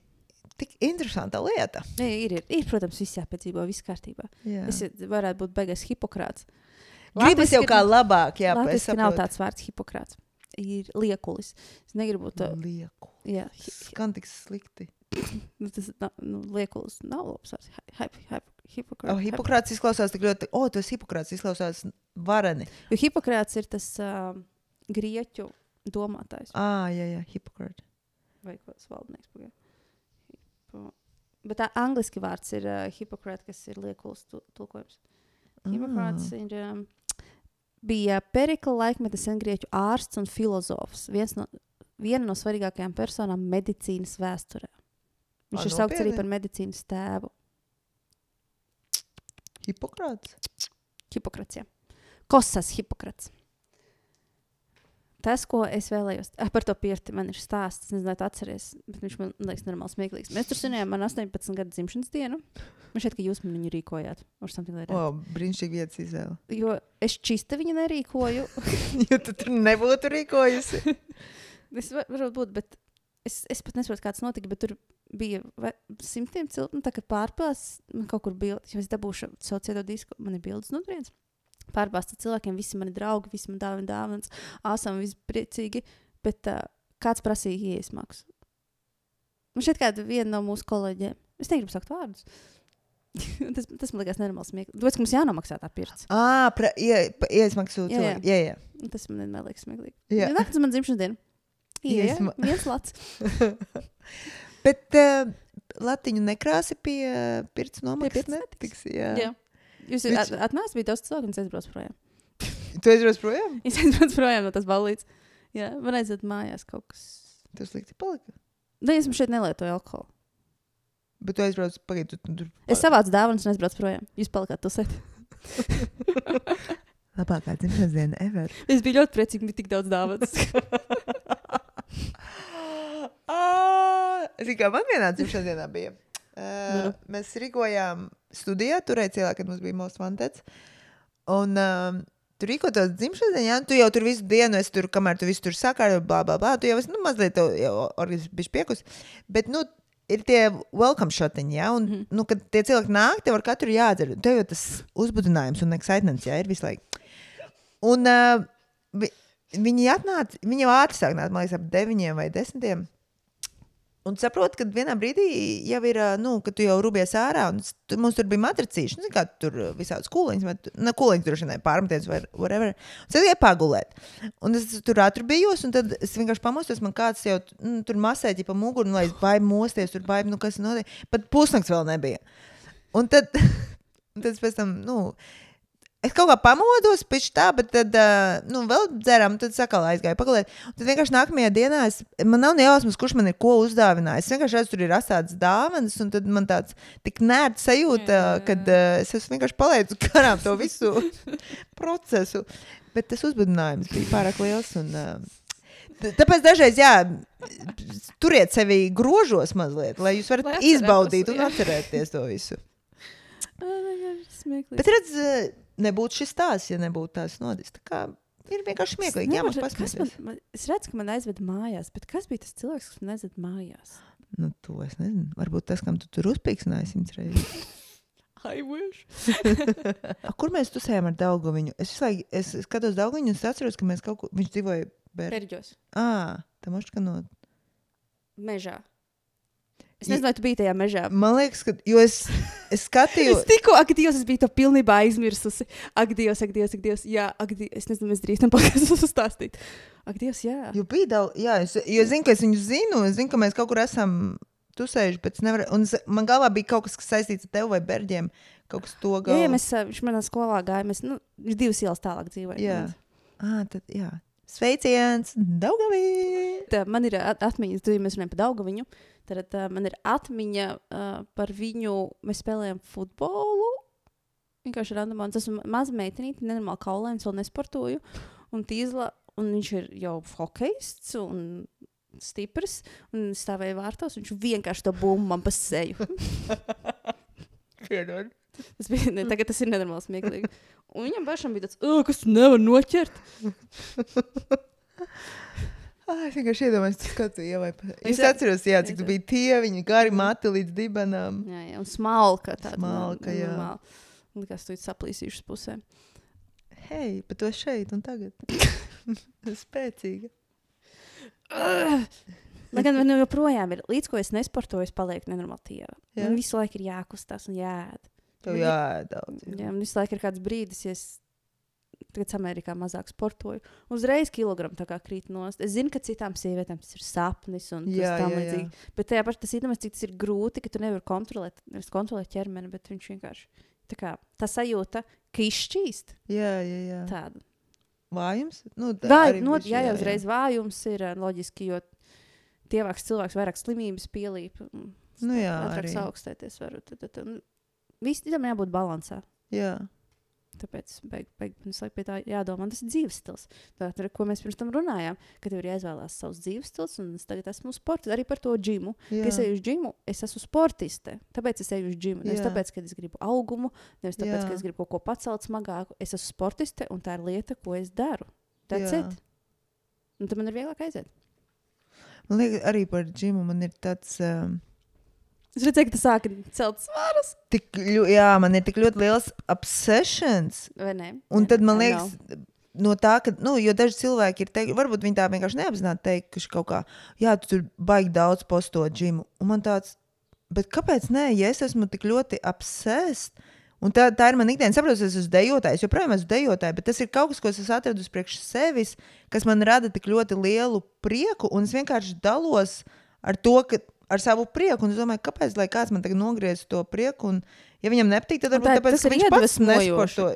tik interesanta lieta. Ir, ir, ir, ir, protams, viss jāpiedzīvo, viss kārtībā. Jā. Es varētu būt beigās hipokrāts. Gribas jau kā labāk, jā, es Latvijas nav tāds vārds hipokrāts. Ir liekulis. Es negribu to. Lieku. Jā, hi, Skan tik slikti. nu, tas nav, nu, liekulis nav labs vārds. Hi, hi, hi, hipokrāts. Oh, Hipokrāts izklausās tik ļoti, o, tas Hipokrāts izklausās vareni. Jo hipokrāts ir tas uh, grieķu domātājs. Ah, jā, jā, Hipokrāts. Vai kāds valdnieks. pagaid. Hipo... Bet tā angliski vārds ir uh, hipokrāts, kas ir liekulis tu- tulkojums. Hipokrāts ir. Um, bija Perikla laikmeta sengrieķu ārsts un filozofs. Viens no, viena no svarīgākajām personām medicīnas vēsturē. Viņš Ā, ir saukts arī nopietni? par medicīnas tēvu. Hipokrāts. Hipokrats. Jā. Kosas Hipokrats. Tas, ko es vēlējos ah, par to pirti, man ir stāsts. Es nezinu, tu atceries, bet viņš man liekas, normāli smieklīgs. Mēs tur svinējām man 18 gadu dzimšanas dienu. Man šķiet, ka jūs man viņu rīkojāt. or something like that. O, brīnišķīgi vietas izvēle. Jo es čista viņu nerīkoju. jo tu tur nebūtu rīkojusi. Es var, varbūt būt, bet es, es pat nesaprotu, kāds notika. Bet tur bija vai, simtiem cilvēku. Nu, tā kā pārpildījās, man kaut kur bija, ja es dabūšu savu cieto disku, man ir bildes no turienes. Pārbāzta cilvēkiem, visi mani draugi, visi man dāvina dāvanas, āsam, visi priecīgi. Bet uh, kāds prasīja ielas maksu? Man šeit kāda viena no mūsu kolēģiem. Es negribu sakt vārdus. tas, tas man liekas nenormāli smieklīgi. Tāpēc, ka mums jānomaksā tā pirts. Ā, pra, ie, ieizmaksu Jā, jā. cilvēku. Jā, jā. Un Tas man vienmēr liekas smieklīgi. Jā. Jā, tas man dzimšanas diena. Jā, jā, Iesma- viens lats. Bet uh, latiņu nekrāsi pie uh, pirts nomaksas netiks. Jā. Jā. Jūs Viņš- at, atnācāt, bija daudz cilvēku, un es aizbraucu projām. Tu aizbrauc projām? Es aizbraucu projām no tās balīdzes. Jā, man aiziet mājās kaut kas. Tas slikti palika. Nē, es šeit nelietoju alkoholu. Bet tu aizbrauc, pagaidi, tu tu tur. Es savācu dāvanas un aizbraucu projām. Jūs palikāt to sēt. Labākā dzimšanas diena ever. Es biju ļoti priecīga, ka bija tik daudz dāvanas. Ah, Zini, kā man vienā dzimšanas dienā bija. Uh, mēs rīkojām studijā, turēja cilvēku, kad mums bija most vantets. Un um, tur rīkotos dzimšanas dienā, tu jau tur visu dienu, es tur, kamēr tu visu tur sakārto, bla, bla, bla, tu jau esi, nu, mazliet bišķi piekus. Bet, nu, ir tie welcome shotiņi, ja, un, mm. -hmm. nu, kad tie cilvēki nāk, tev ar katru jādzer. Tev jau tas uzbudinājums un excitements, ja, ir visu laiku. Un uh, viņi atnāca, viņi jau ātri sāk nākt, man liekas, ap deviņiem vai desmitiem. Un saprotu, ka vienā brīdī jau ir, nu, kad tu jau rubies ārā, un tu, mums tur bija matricīši, nu, kā tur visādas kūliņas, bet, nu, kūliņas tur šodien pārmeties vai whatever. Un es tikai pagulēt. Un es tur atrbījos, un tad es vienkārši pamostos, man kāds jau nu, tur masēja pa muguru, nu, lai es baigi mosties, tur baigi, nu, kas notiek. Pat pusnakts vēl nebija. Un tad, un tad pēc tam, nu, Es kaut kā pamodos pēc tā, bet tad, nu, vēl dzērām, tad sakal aizgāju pagalēt. Un Tad vienkārši nākamajā dienā es, man nav ne jausmas, kurš man ir ko uzdāvinājis. Es vienkārši redzu, tur ir asāds dāvanas, un tad man tāds tik nērts sajūta, kad uh, es vienkārši palaidu garām to visu procesu. Bet tas uzbudinājums bija pārāk liels. Un, uh, Tāpēc dažreiz, jā, turiet sevi grožos mazliet, lai jūs varat Lai izbaudīt un atcerēties to visu. Bet, redz, nebūtu šis stāsts, ja nebūtu tās nodis. Tā kā ir vienkārši smieklīgi. Jā, man, pasmieties. man, es redzu, ka man aizved mājās, bet kas bija tas cilvēks, kas man aizved mājās? Nu, to es nezinu. Varbūt tas, kam tu tur uzpīksināji simts reizes. I wish. A, kur mēs tusējām ar Daugoviņu? Es, laiku- es skatos Daugoviņu un es atceros, ka mēs kaut ko, viņš dzīvoja Ber... Perģos. Ā, tam ošķi, no... Mežā. Es nezinu, vai tu biji tajā mežā. Man liekas, ka, jo es, es skatījos, Es tikko, ak, Dievs, es biju to pilnībā aizmirsusi. Ak, Dievs, ak, Dievs, ak, Dievs. Jā, ak, Dievs, es nezinu, mēs drīz tam podkāstu uzstāstīt. Ak, Dievs, jā. jo bija daudz, jā, es, jo es zinu, ka es viņu zinu, es zinu, ka mēs kaut kur esam tusējuši, bet es nevaru, un es, man galvā bija kaut kas, kas saistīts ar tevi vai Berģiem, kaut kas to Jā, galvā. jā mēs, viņš manā skolā gāja, mēs, nu, viņš divas ielas tālāk dzīvoja. Jā. Ah, tad, jā. Sveiciens, Daugavī! Tā, man ir at- atmiņas, tu, ja mēs runājam par Daugaviņu, tad uh, man ir atmiņa uh, par viņu, mēs spēlējām futbolu. Vienkārši randamā, un tas ir maza meitenīte, nenormāli kaulēns, vēl nesportoju. Un tīzla, un viņš ir jau hokejists un stiprs, un stāvēja vārtos, un viņš vienkārši to bumbu man pa seju. Tas bija, ne, tagad tas ir nenormāli smieklīgi. Un viņam pašam bija tāds, "Ā, kas nevar noķert. Ah, es vienkārši iedomājos, tas skatu ievai. Es Es at- atceros, jā, cik tu biji tieviņi, gari mati līdz dibenām. Jā, jā, un smalka tāda. Smalka, jā. Un Likās, tu esi saplīsījušas pusē. Hei, bet tu esi šeit un tagad. Spēcīga. Lai gan man joprojām ir, līdz ko es nesportoju, es palieku nenormāli tieva. Man visu laiku ir jākustās un jāēd. Tev Man ir- jāēd daudz. Jā, man visu laiku ir kāds brīdis, ja es tagad Amerikā mazāk sportoju. Uzreiz kilogramu tā kā krīt nost. Es zinu, ka citām sievietēm tas ir sapnis un tas Jā, tam jā, jā. līdzīgi. Bet tajā pašā tas iedomājas, cik tas ir grūti, ka tu nevari kontrolēt, nevis kontrolēt ķermeni, bet viņš vienkārši tā kā tā sajūta, ka izšķīst Jā, jā, jā. tādu. Vājums? Nu, tā arī no, bišķi, jā, jau uzreiz vājums ir loģiski, jo tievāks cilvēks vairāk slimības pielīp. un Nu jā, ātrāk arī. augstēties var. Tad, tad, tad, viss tam jābūt balansā. Jā. Tāpēc beig, beig, visu laiku pie tā jādomā, tas ir dzīves stils. Tā ir, ko mēs pirms tam runājām, ka tev ir jāizvēlās savs dzīves stils, un es tagad esmu sports, arī par to džimu. Jā. Kad es eju uz džimu, es esmu sportiste. Tāpēc es eju uz džimu. Nevis tāpēc, ka es gribu augumu, nevis tāpēc, Jā. ka es gribu kaut ko pacelt smagāku. Es esmu sportiste, un tā ir lieta, ko es daru. Tas Jā. ir. Un tad man ir vieglāk aiziet. Man liekas, arī par džimu man ir tāds. Um, Es redzēju, ka tu sāki celt svarus. tik, ļu- jā, man ir tik ļoti liels obsessions. Vai ne? Un tad man liekas, no tā, ka, nu, jo daži cilvēki ir teikuši, varbūt viņi tā vienkārši neapzināti teikuši kaut kā, jā, tu tur baigi daudz posto džimu. Un man tāds, bet kāpēc nē, ja es esmu tik ļoti obsessed? Un tā, tā ir mana ikdiena. Saprotu, es esmu dejotājs, joprojām esmu dejotāja, bet tas ir kaut kas, ko es atradis priekš sevis, kas man rada tik ļoti lielu prieku. Un es vienkārši dalos ar to, ka, ar savu prieku. Un es domāju, kāpēc lai kāds man tagad nogriez to prieku. Un, ja viņam nepatīk, tad varbūt tā- tāpēc, ka viņš pats iedvesmojoši. nesporto.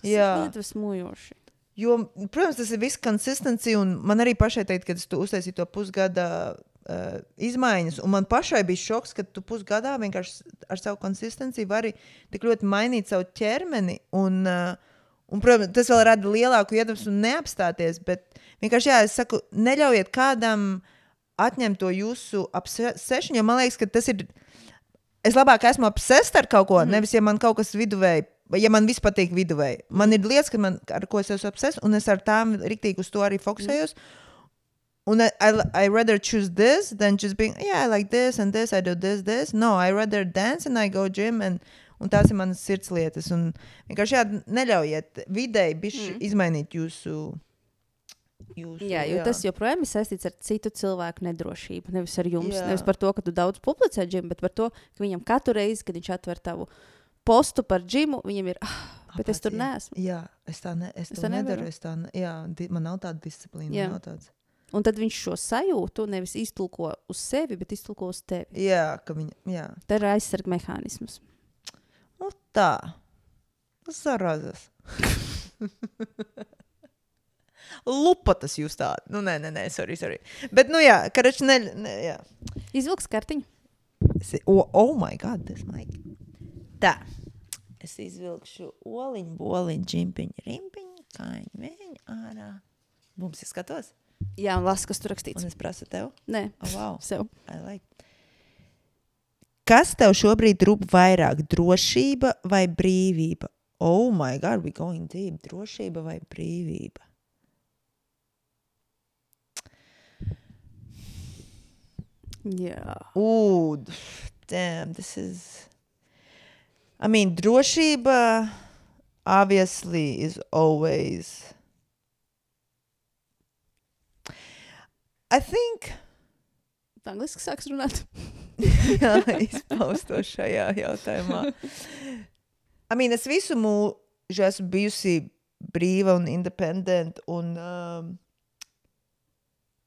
Tas Jā. ir iedvesmojoši. Jo, protams, tas ir viss konsistenci, un man arī pašai teikt, kad es uztaisīju to pusgada uh, izmaiņas, un man pašai bija šoks, ka tu pusgadā vienkārši ar savu konsistenci vari tik ļoti mainīt savu ķermeni. Un, uh, un, protams, tas vēl rada lielāku iedvesmu neapstāties, bet vienkārši, jā, es saku, neļaujiet kādam atņemt to jūsu apsēšanu, jo man liekas, ka tas ir. Es labāk esmu apsēsta ar kaut ko, mm. nevis ja man kaut kas viduvēji. Ja man viss patīk viduvēji, man ir lietas, man, ar ko es esmu apsēsts, un es ar tām rīktīgi uz to arī fokusējos. Un I, I, I rather choose this than just being, yeah, I like this and this, I do this, this. No, I rather dance and I go gym. And, un tās ir manas sirds lietas. Un vienkārši jā, neļaujiet vidēji mm. izmainīt jūsu. Jūsu Jā, jo jā. tas joprojām ir saistīts ar citu cilvēku nedrošību. Nevis ar jums. Jā. Nevis par to, ka tu daudz publicē džimu, bet par to, ka viņam katru reizi, kad viņš atver tavu postu par džimu, viņam ir. Ah, bet es tur neesmu. Jā, es tā, ne, es Es tā nedaru. Es tā, ne, jā, man nav tāda disciplīna. Jā. tāds. Un tad viņš šo sajūtu nevis iztulko uz sevi, bet iztulko uz tevi. Jā, ka viņa. Tā ir aizsarga mehānisms. Nu, tā. Zarazas. Lupatas jūs tādi. Nu, nē, nē, nē, sorry, sorry. Bet, nu, jā, karači, ne, ne, jā. Izvilks kartiņu. Es, oh, oh, my God, tas maik. Tā. Es izvilkšu oliņu, boliņu, čimpiņu, rimpiņu, kāņu, mēņu ārā. Mums ir skatos. Jā, un lasa, kas tur Un rakstīts. es prasu tev. Nē, Oh, wow. sev. I like. Kas tev šobrīd rūp vairāk, drošība vai brīvība? Oh, my God, we going deep. Drošība vai brīvība? Jā. Ooh, damn, this is. I mean, drošība obviously is always. I think. Angliski sāks runāt. Jā, izpausto šajā jautājumā. I mean, es visu mūžu esmu bijusi brīva un independenta. Un, um,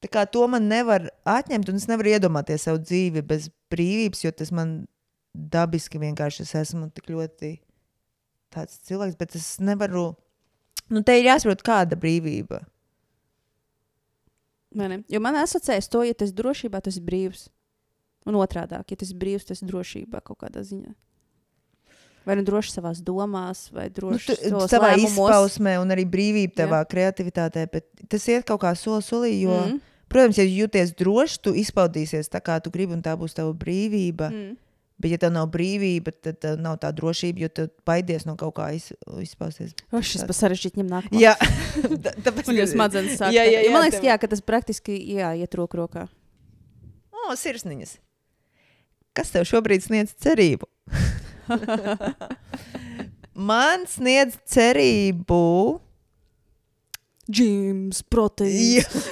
tā kā to man nevar atņemt, un es nevaru iedomāties savu dzīvi bez brīvības, jo tas man dabiski vienkārši es esmu tik ļoti tāds cilvēks, bet es nevaru. Nu, te ir jāsaprot, kāda brīvība. Ne? Jo man asociējas to, ja tas ir drošībā, tas ir brīvs. Un otrādi, ja tas ir brīvs, tas ir drošībā kaut kādā ziņā. Vai nu droši savā domās, vai Nu, droši tu, savos savā lēmumos. izpausmē, un arī brīvība tavā kreativitātē, bet tas iet kaut kā soli solī. Jo, mm. Protams, ja jūties droši, tu izpaudīsies tā, kā tu gribi, un tā būs tava brīvība. Mm. Bet, ja tev nav brīvība, tad tev nav tā drošība, jo tu baidies no kaut kā iz, izpausties. O, šis pa sarežģīti ņem nākamā. Jā, tā- tāpēc jūs smadzenes sāk. Jā, jā, jā, man liekas, tev- jā, ka tas praktiski jā, iet roku rokā. O, sirsniņas. Kas tev šobrīd sniedz cerību? Man sniedz cerību. Džims, proteīns.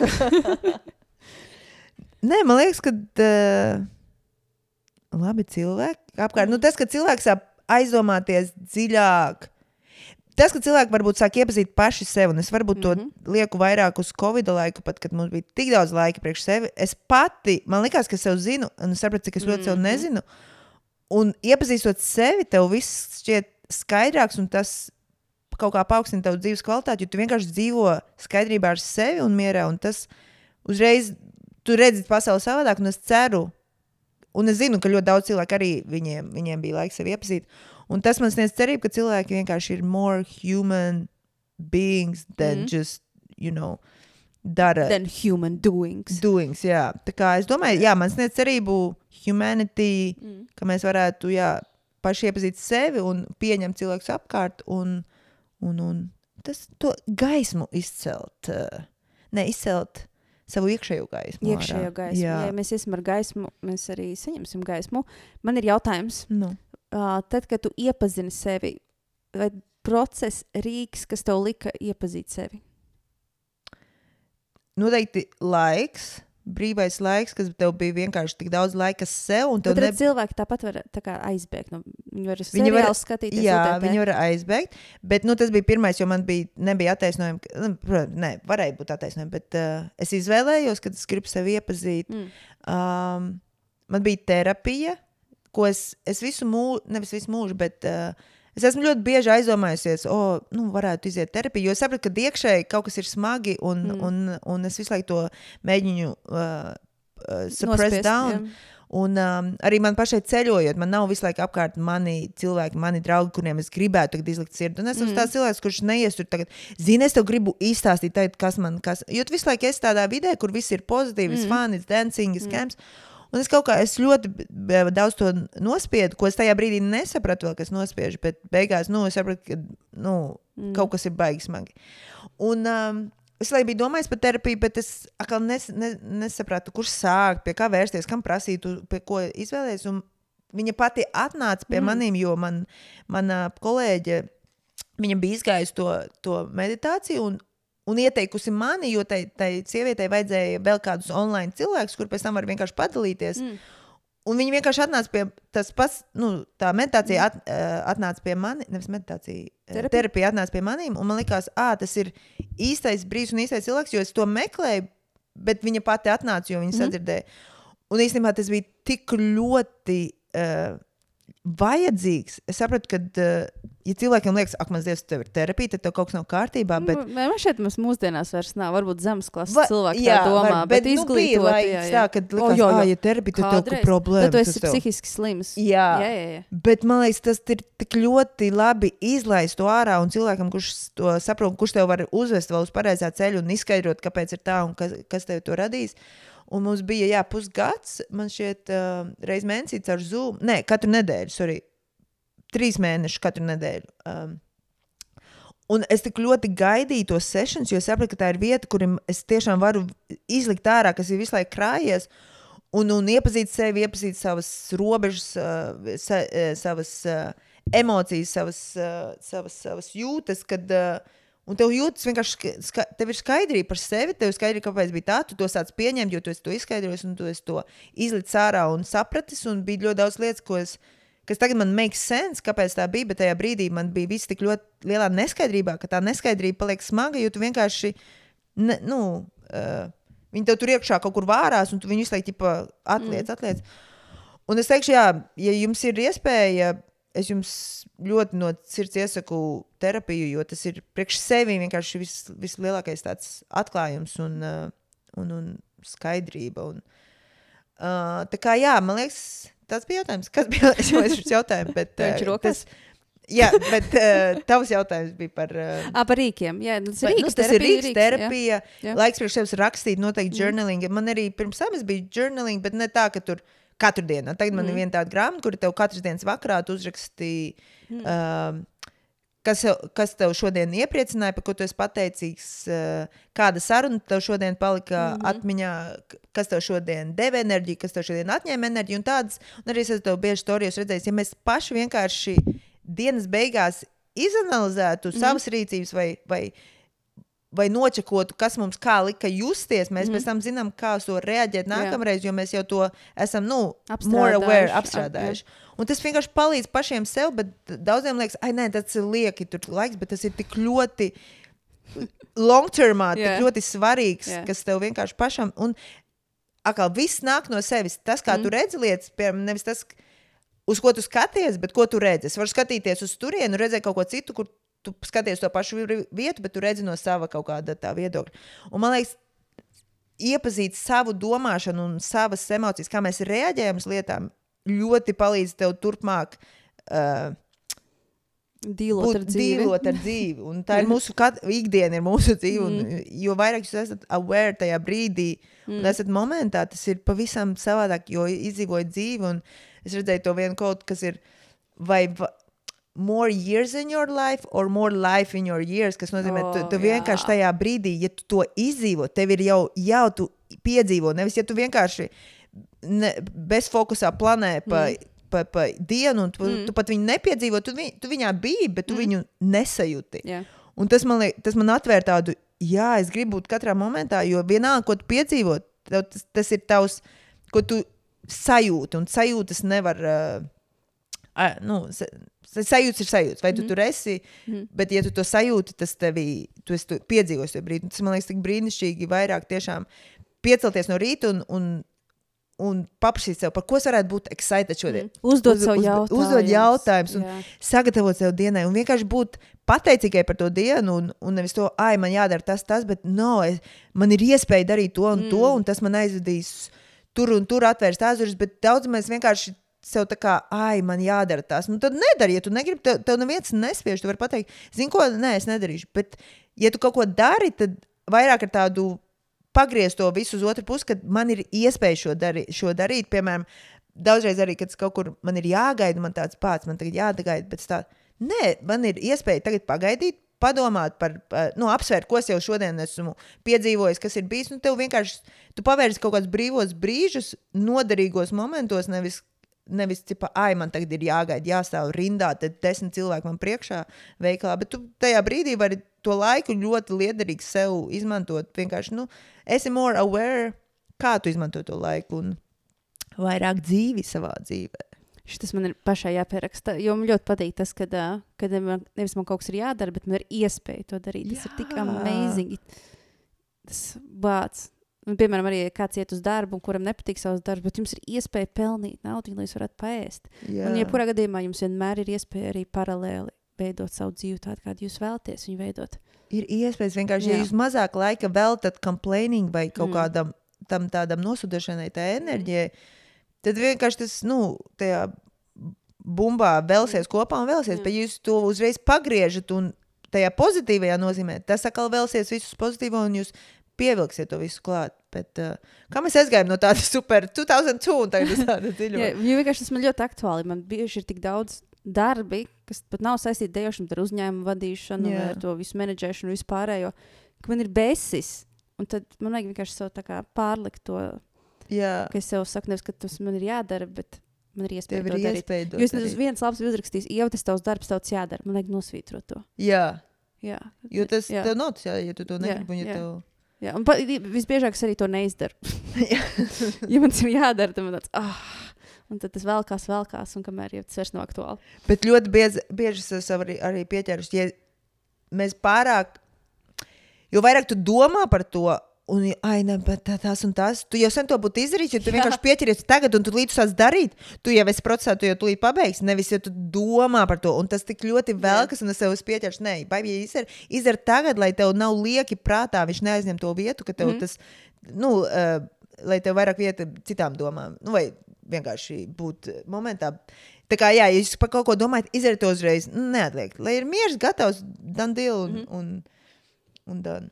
Nē, man liekas, ka uh, labi cilvēki apkārt. Nu, tas, ka cilvēks sāk aizdomāties dziļāk. Tas, ka cilvēki varbūt sāk iepazīt paši sevi, un es varbūt to mm Mhm. -hmm. lieku vairāk uz Covid laiku, pat kad mums bija tik daudz laika priekš sevi. Es pati, man liekas, ka sev zinu, un es sapratu, cik es ļoti mm -hmm. sev Mhm. nezinu. Un iepazīstot sevi, tev viss šķiet skaidrāks, un tas kaut kā paaugstina tavu dzīves kvalitāti, jo tu vienkārši dzīvo skaidrībā ar sevi un mierā. Un tas uzreiz, tu redzi pasauli savādāk, un es ceru, un es zinu, ka ļoti daudz cilvēku arī viņiem, viņiem bija laiks sevi iepazīt. Un tas man sniedz cerību, ka cilvēki vienkārši ir more human beings than Mhm. just, you know, dara Then human doings. doings. Jā. Tā kā es domāju, jā, man sniedz cerību humanity, Mm. ka mēs varētu, jā, paši iepazīt sevi un pieņemt cilvēkus apkārt un, un, un tas to gaismu izcelt. uh, Ne izcelt savu iekšējo gaismu. Iekšējo gaismu. Jā. Ja mēs iesim ar gaismu, mēs arī saņemsim gaismu. Man ir jautājums, Nu. uh, tad, kad tu iepazini sevi, vai process, rīks, kas tev lika iepazīt sevi? Noteikti laiks. Brīvais laiks, kas tev bija vienkārši tik daudz laika sev, Tad ne... cilvēki tāpat var tā kā, aizbēgt. No, viņi var Viņi var- skatīties. Jā, OTT. viņi var aizbēgt. Bet nu, tas bija pirmais, jo man bija, nebija attaisnojumi. nu, Protams, ne, varēja būt attaisnojumi, bet uh, es izvēlējos, ka es gribu sevi iepazīt. Mm. Um, man bija terapija, ko es, es visu mūžu, nevis visu mūžu, bet uh, es esmu ļoti bieži aizdomājusies, o, oh, nu, varētu iziet terapiju. Jo es sapratu, ka iekšēji kaut kas ir smagi, un, Mm. mm. un, un es visu laiku to mēģinu uh, uh, suppress Nospiest, down. jā. Un um, arī man pašai ceļojot, man nav visu laiku apkārt mani cilvēki, mani draugi, kuriem es gribētu izlikt sirdi. Un es esmu Mm. mm. tāds cilvēks, kurš neies tur tagad, zini, es tev gribu izstāstīt, tagad, kas man, kas. Jo tu visu laiku esi tādā vidē, kur viss ir pozitīvs, mm. Mm. it's dancing, it's camps. Un es kaut kā es ļoti b- daudz to nospiedu, ko es tajā brīdī nesapratu, vēl, kas nospiež. Bet beigās nu, es sapratu, ka nu, mm. kaut kas ir baigi smagi. Un, um, es lai biju domājis par terapiju, bet es atkal nes, ne, nesapratu, kurš sākt, pie kā vērsties, kam prasīt, pie ko izvēlēties. Un Viņa pati atnāca pie mm. maniem, jo man, mana kolēģe viņa bija izgājusi to, to meditāciju. Un, Un ieteikusi mani, jo tai, tai sievietei vajadzēja vēl kādus online cilvēkus, kur pēc tam var vienkārši padalīties. Mm. Un viņi vienkārši atnāca pie tas pats, nu, tā meditācija at, uh, atnāca pie manis, nevis meditācija, Terapija? terapija, terapija atnāca pie maniem. Un man liekas, ah, tas ir īstais brīdis un īstais cilvēks, jo es to meklēju, bet viņa pati atnāca, jo viņa mm. sadzirdēja. Un īstenībā tas bija tik ļoti uh, vajadzīgs. Es sapratu, ka, uh, ja cilvēkiem liekas, ak, man Dievs, tev ir terapija, tad tev kaut kas nav kārtībā. Bet, Bet... Man šeit mums mūsdienās vairs nav. Varbūt zemes klases Va- cilvēki jā, tā domā, var- bet, bet nu, bija izglītot. laiks jā, Tā, jā. kad likās, jā, oh, jā. ja terapija, tad tev ir problēma. Tad tu esi psihiski slims. Jā. jā, jā. jā. Bet man liekas, tas ir tik ļoti labi izlaist to ārā un cilvēkam, kurš to saprot, kurš tev var uzvest vēl uz pareizā ceļa un izskaidrot, kāpēc ir tā un kas, kas tev to radīs. Un mums bija jā, pusgads, man šķiet, uh, reizes mēnesī caur Zoom. Nē, katru nedēļu, sorry, trīs mēnešus katru nedēļu. Um, Un es tik ļoti gaidīju to sesijas, jo sapratu, ka tā ir vieta, kur es tiešām varu izlikt ārā, kas ir visu laiku krājies. Un, un iepazīt sevi, iepazīt savas robežas, uh, sa, uh, savas uh, emocijas, savas, uh, savas, savas jūtas. Kad, uh, un tev jūtas vienkārši, ska- tev ir skaidrība par sevi, tev ir skaidrība, kāpēc bija tā, tu to sāc pieņemt, jo tu to izskaidrojis un tu to izlicis ārā un sapratis. Un bija ļoti daudz lietas, ko es kas tagad man makes sense, kāpēc tā bija, bet tajā brīdī man bija viss tik ļoti lielā neskaidrībā, ka tā neskaidrība paliek smaga, jo tu vienkārši, ne, nu, uh, viņi tev tur iekšā kaut kur vārās, un tu viņu visu laiku atliec, mm. atliec. Un es teikšu, jā, ja jums ir iespēja, es jums ļoti no sirds iesaku terapiju, jo tas ir priekš sevi vienkārši vis, vislielākais tāds atklājums un, uh, un, un skaidrība. Un, uh, tā kā jā, man liekas, tas bija jautājums. Kas bija šis jautājums? Bet, ir uh, tas, jā, bet uh, tavs jautājums bija par. Uh, Ah, par rīkiem. Jā, tas ir Bet, rīks, nu, tas ir terapija, rīks, jā. terapija. Jā. Jā. Laiks priekš sevis rakstīt, noteikti journaling. Man arī pirms tam es biju journaling, bet ne tā, ka tur katru dienu. Tagad man Mm. ir viena tāda grāmata, kur tev katras dienas vakarā tu uzrakstīji. Mm. Um, Kas, kas tev šodien iepriecināja, par ko tu esi pateicīgs? uh, Kāda saruna tev šodien palika mm Mhm. -hmm. atmiņā, kas tev šodien deva enerģiju, kas tev šodien atņēma enerģiju? Un tādas, un arī es tev bieži stāstījis, redzējis, ja mēs paši vienkārši dienas beigās izanalizētu mm Mhm. -hmm. savas rīcības vai, vai, vai nočakotu, kas mums kā lika justies, mēs mm pēc tam zinām, kā uz to reaģēt nākamreiz, jo mēs jau to esam, nu, more aware, Apstrādājuši, apstrādājuši. Un tas vienkārši palīdz pašiem sev, bet daudziem liekas, ah, nē, tas ir lieki, tur laiks, bet tas ir tik ļoti long termā, Jā. tik ļoti svarīgs, Jā. kas tev vienkārši pašam. Un atkal viss nāk no sevis. Tas, kā mm. tu redzi lietas, piemēram, nevis tas, uz ko tu skaties, bet ko tu redzi. Es varu skatīties uz turienu, redzēt kaut ko citu, kur tu skaties to pašu vi- vietu, bet tu redzi no sava kaut kāda tā viedokļa. Un man liekas, iepazīt savu domāšanu un savas emocijas, kā mēs reaģējam uz lietām, ļoti palīdz tev turpmāk uh, Dīlot ar dzīvi. dzīvot ar dzīvi. Un tā ir mūsu kat- ikdiena, ir mūsu dzīve. Un, jo vairāk jūs esat aware tajā brīdī, un esat momentā, tas ir pavisam savādāk, jo izdzīvojat dzīvi. Un es redzēju to vienu kaut kas ir. Vai va- more years in your life, or more life in your years, kas nozīmē, ka tu, tu vienkārši jā. tajā brīdī, ja tu to izdzīvo, tev ir jau, jau tu piedzīvo, nevis ja tu vienkārši ne, bez fokusā planē pa, mm. pa, pa dienu, un tu, mm. tu pat viņu nepiedzīvo, tu, viņ, tu viņā biji, bet tu mm. viņu nesajūti. Jā. Un tas man, liek, tas man atvēr tādu, jā, es gribu būt katrā momentā, jo vienalga, ko tu piedzīvo, tas, tas ir tavs, ko tu sajūti, un sajūtas nevar. Uh, nu, sa- sa- sajūtas ir sajūtas, vai tu mm. tur esi, mm. bet, ja tu to sajūti, tas tevī, tu esi to piedzīvojis to brīdi. Tas man liekas, tik brīnišķīgi vairāk tiešām piecelties no rīta un, un, un paprasīt sev, par ko es varētu būt excited šodien. Mm. Uzdot Uz- sev uz- jautājumus. Uzdot jautājumus un Jā. sagatavot sev dienai, un vienkārši būt pateicīgai par to dienu, un, un nevis to, ah, man jādara tas, tas, bet no, es, man ir iespēja darīt to un mm. to, un tas man aizvedīs tur un tur, atvērs tās durvis, bet daudz mēs vienkārši. Sev tā kā, ah, man jādara tas. Nu, tad nedari, ja tu negribi, tev, tev neviens nespiež. Tu vari pateikt, zini, ko, nē, es nedarīšu. Bet, ja tu kaut ko dari, tad vairāk ar tādu pagriezt to visu uz otru pusi, kad man ir iespēja šo, darī, šo darīt. Piemēram, daudzreiz arī, kad es kaut kur man ir jāgaida, man tāds pats, man tagad jāgaida. Bet tā, nē, man ir iespēja tagad pagaidīt. Padomāt par, pa- nu, apsvērt, ko es jau šodien esmu piedzīvojis, kas ir bijis. Nu, tev vienkārši, tu pavērsi kaut kādus brīvos brīžus, noderīgos momentos, nevis, nevis cipa, ai, man tagad ir jāgaida, jāstāv rindā, tad desmit cilvēki man priekšā veikalā. Bet tu tajā brīdī vari to laiku ļoti liederīgi sev izmantot. Vienkārši, nu, esi more aware, kā tu izmanto to laiku un vairāk dzīvi savā dzīvē. Šis man ir pašai jāpieraksta. Jo man ļoti patīk tas, ka kad man, nevis man kaut kas ir jādara, bet man ir iespēja to darīt. Tas ir tik Jā. amazing. Tas bāts. Un, piemēram, arī ja kāds iet uz darbu, un kuram nepatīk savs darbs, bet jums ir iespēja pelnīt naudu, lai jūs varētu paēst. Jā, Un, ja kurā gadījumā jums vienmēr ir iespēja arī paralēli veidot savu dzīvi tādu, kādu jūs vēlaties viņu veidot. ir iespējas vienkārši, ja Jā. jūs mazāk laika veltat complaining vai kaut Mm. mm. kādam tam tādam nosūdošanai, tā enerģijai, tad vienkārši tas, nu, tajā bumbā vēlsies kopā un vēlsies, bet jūs to uzreiz pagriežat un tajā pozitīvajā nozīmē, tas atkal vēlsies visus pozitīvo un jūs pievilksiet to visu klāt. Bet, uh, kā mēs aizgājām no tāda super 2002 un tagad uz tādu dziļu? Jā, jo vienkārši tas man ļoti aktuāli. Man bieži ir tik daudz darbi, kas pat nav saistīti ar dejošanu, ar uzņēmumu vadīšanu, Jā. vai ar to visu menedžēšanu, vispārējo, ka man ir besis. Un tad man vajag vienkārši sev pārlikt to, Jā, ka es sev saku, nevis, ka tas man ir jādara, bet man ir iespēja tev to ir darīt. iespēja Jo es nezinu, viens labs uzrakstīs, jau tas tavs darbs, tavs jādara. Man vajag nosvītrot to. Jā, Jā, jo tas jā. tev tas, jā, ja tu to Jā, negribi. Ja jā. tev... Jā, un pa, visbiežāk es arī to neizdaru. ja man tas ir jādara, tad man tāds, ah, un tad tas vēlkās, vēlkās, un kamēr jau tas vairs nav aktuāli. Bet ļoti bieži, bieži es esmu arī, arī pieķēries, ja mēs pārāk, jo vairāk tu domā par to, un, ai, ne, bet tā, tas un tas, tu jau sen to būtu izdarījis, jo tu vienkārši pieķeries tagad, un tu līdz sāc darīt. Tu jau esi procesā, tu jau tūlīt pabeigsi, nevis ja tu domā par to, un tas tik ļoti velkas, un es sev pieķēries. Nē, baigi, ja izdara, izdara tagad, lai tev nav lieki prātā, viņš neaizņem to vietu, ka tev mm. tas, nu, uh, lai tev vairāk vieta citām domām, nu, vai vienkārši būt momentā. Tā kā, jā, ja jūs par kaut ko domājat, izdariet to uzreiz. Neatliek, lai ir mieres, gatavs, dan deal un, mm -hmm. un, un done.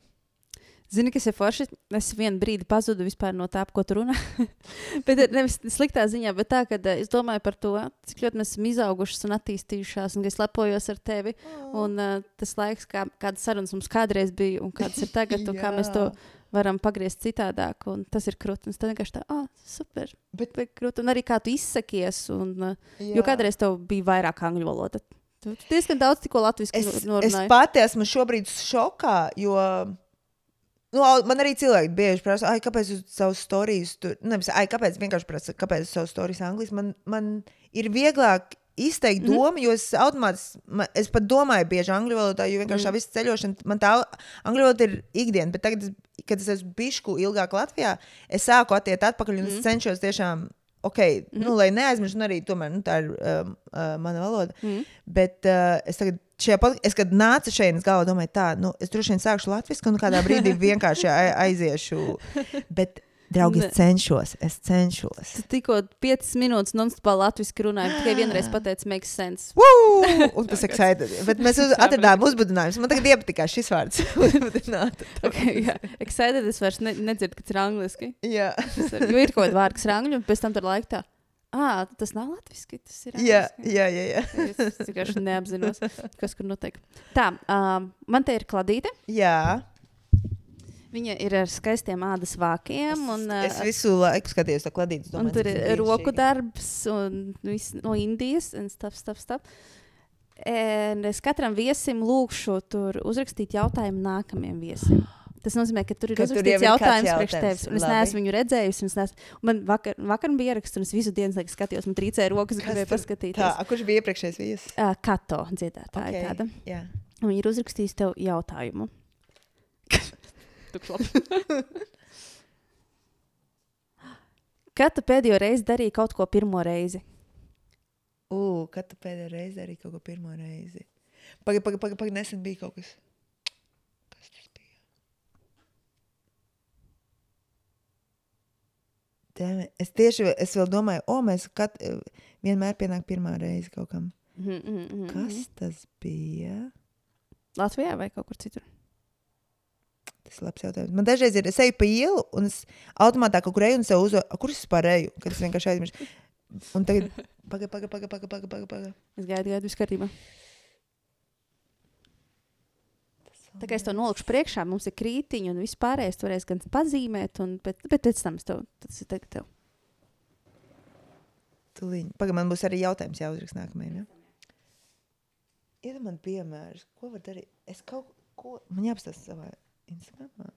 Zini, kas ir forši? Es vienu brīdi pazudu no tā, ko tu runā. bet eh, nevis sliktā ziņā, bet tā, ka es domāju par to, cik ļoti mēs esam izaugušas un attīstījušās, un ka es lepojos ar tevi. Un uh, tas laiks, kā, kādas sarunas mums kādreiz bija, un kādas ir tagad, un kā mēs to varam pagriezt citādāk. Un tas ir krūtis. Tas vienkārši tā, ah, super. Bet- Bet krūtis. Un arī kā tu izsakies. Un, uh, jo kādreiz tev bija vairāk angļu valoda. Tu diezgan daudz tikko latviešu Es, es norunāji. pati esmu šobrīd šokā, jo nu, man arī cilvēki bieži prasa, ai, kāpēc jūs savus stāstus tur, nevis, ai, kāpēc vienkārši prasa, kāpēc jūs savus stāstus angliski. Man, man ir vieglāk izteikt mm Mhm. -hmm. domu, jo es automātiski, es pat domāju bieži angļu valodā, jo vienkārši Mhm. tā visa ceļošana, man tā angļu valoda ir ikdiena, bet tagad, kad es esmu bišku ilgāk Latvijā, es sāku attiekt atpakaļ un mm Mhm. -hmm. es cenšos tiešām. Ok, mm -hmm. nu, lai neaizmirstu, arī tomēr nu, tā ir um, uh, mana valoda. Mhm. Bet uh, es tagad, pod... es, kad nācu šeit, es galvā domāju, tā, nu, es droši vien sākšu latviešu, un kādā brīdī vienkārši ai- aiziešu. Bet Draugi, Ne. es cenšos, es cenšos. Tu tikko 5 minūtes non-stopā latviešu runāji, tikai vienreiz pateici, makes sense. Woo! Un tas excited. Bet mēs uz, atradām uzbudinājumus. Man tagad iepatikās šis vārds. Okay, jā, excited es vairs ne, nedzirdu, kas ir angliski. Jā. Tas ir- Jo ir kaut kāda vārda, kas ir angļu, un pēc tam tur laikā. Ah, tas nav latviešu, tas ir. Jā, angliski." jā, jā. jā. Es vienkārši neapzinos, kas tur notiek. Tā, um, man te ir kladīte. jā. Viņa ir ar skaistiem ādas vākiem. Un, uh, Es visu laiku skatījos to kladītu. un tur ir roku darbs un viss no Indijas un stuff, stuff, stuff. Un es katram viesim lūkšu tur uzrakstīt jautājumu nākamajam viesim. Tas nozīmē, ka tur ir uzrakstīts jautājums priekš tevis. Es neesmu viņu redzējusi. es neesmu- Man vakar, vakar bija ieraksts, un es visu dienu laiku skatījos. Man trīcēja rokas, gribēju Tā, paskatīties. a, kurš bija iepriekšējais viesis? Uh, Kato dziedātāja okay. tāda. Jā. Un viņi ir uzrakstījuši tev jautājumu. Kad tu pēdējo reizi darīji kaut ko pirmo reizi? U, kad tu pēdējo reizi darīji kaut ko pirmo reizi? Pagaid, pagaid, pagaid, pagaid, nesen bija kaut. Kas tas bija? Dēmē, es tieši es vēl domāju, o, mēs kat, vienmēr pienāk pirmā reize kaut kam. Mm, mm, mm, Kas tas bija? Latvijā vai kaut kur citur? Tas ir labs jautājums. Man dažreiz ir, es eju pa ielu, un es automātā kaut kur eju, un sev uzvaru, kur es pārēju, kad es vienkārši aizmirsu. Un tagad, pagaid, pagaid, pagaid, pagaid, pagaid, pagaid, pagaid. Es gaidu, gaidu, viss kārtībā. Tā kā es to nolikšu priekšā, mums ir krītiņa un viss pārējais. Tur varēs gan pazīmēt, un, bet, bet pēc tam tev, tas ir tagad tev. Tūlīt. Pagaid, man būs arī jautājums jāuzraksta nākamajam. Ja? Iedod man piemērus, ko var darīt. Es kaut ko, man jāapstāsta savā Instagramā.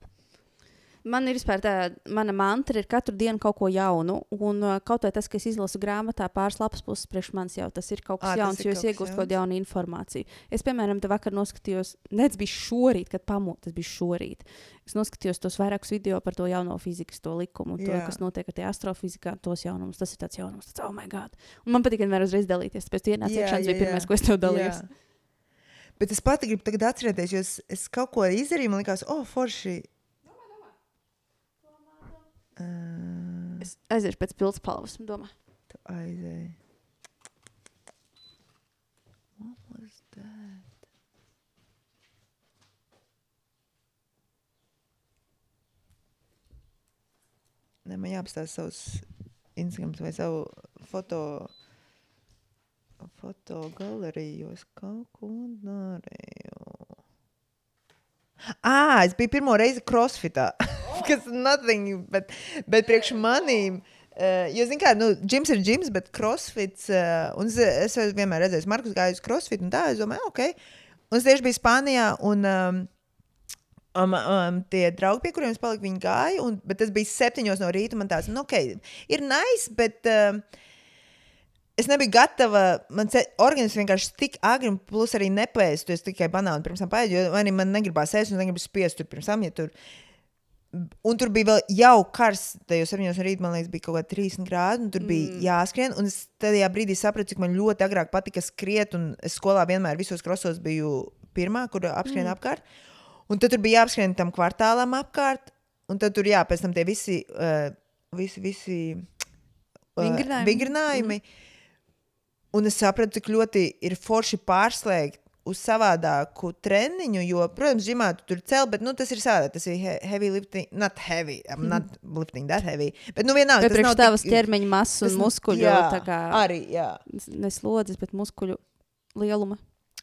Man ir vispār tā, mana mantra ir katru dienu kaut ko jaunu. Un uh, kaut vai tas, ka es izlasu grāmatā pāris lapas puses priekš manis, jau tas ir kaut kas tas jauns, jo es kas iegūstu kaut kādu jaunu informāciju. Es, piemēram, te vakar noskatījos, nec bija šorīt, kad pamūta, tas bija šorīt. Es noskatījos tos vairākus video par to jauno fizikas to likumu, to, Jā. kas notiek ar astrofizikā, tos jaunumus. Tas ir tāds jaunums, tas, oh, my God. Un man patīk vienmēr uzreiz dalīties. Tāpēc tu ienāc Jā, iekšā, tas bija pirmais, ko es tev dalījos. Jā. Bet es pati gribu atcerēties, jo es, es kaut ko izdarīju, man liekas, oh, forši. Uh, Es aiziešu pēc pildspalvas, domāju. tu aizēji. What was that? Ne, man jāapstāsta savus Instagram vai savu foto, fotogaleriju, jo es kaut ko darīju. Ah, es biju pirmo reizi crossfitā. Kas ir nothing, bet, bet priekš manīm. Uh, jo, zināmā mērā, nu, džims ir džims, bet crossfits. Uh, un es, es vienmēr redzējis, Markus gāja uz crossfit, un tā, es domāju, ok. Un es tieši biju Spānijā, un um, um, um, tie draugi, pie kuriem es paliku, viņi gāja, un, bet tas bija septiņos no rīta. Man tāds, nu, ok, ir nice, bet. Um, Es nebiju gatava. Man organisms vienkārši tik agri, un plus arī nepēst. Tu tikai banānu pirms tam pēdi, jo arī man negribās ēst, un negribu spiest tur pirms tam. Ja tur... Un tur bija vēl jau karsts, tajos 7 no rīta, man liekas, bija kaut kāda 30 grādi, un tur bija mm. jāskrien. Un es tajā brīdī sapratu, cik man ļoti agrāk patika skriet, un es skolā vienmēr visos krosos biju pirmā, kur apskrien mm. apkārt. Un tad tur bija jāapskrien tam kvartālam apkārt, un tad tur jā, pēc tam tie visi, uh, visi, visi uh, Vingrinājumi. vingrinājumi. Mm. Un es sapratu, cik ļoti ir forši pārslēgt uz savādāku treniņu, jo, protams, ģimā tu tur cel, bet nu, tas ir savādāk. Tas ir he heavy lifting, not heavy, I'm not lifting that heavy. Bet, nu, vienalga, Vai tas nav tavas tik- ķermeņa masas un muskuļu, jā, tā kā Arī, jā. ne slodzes, bet muskuļu lieluma.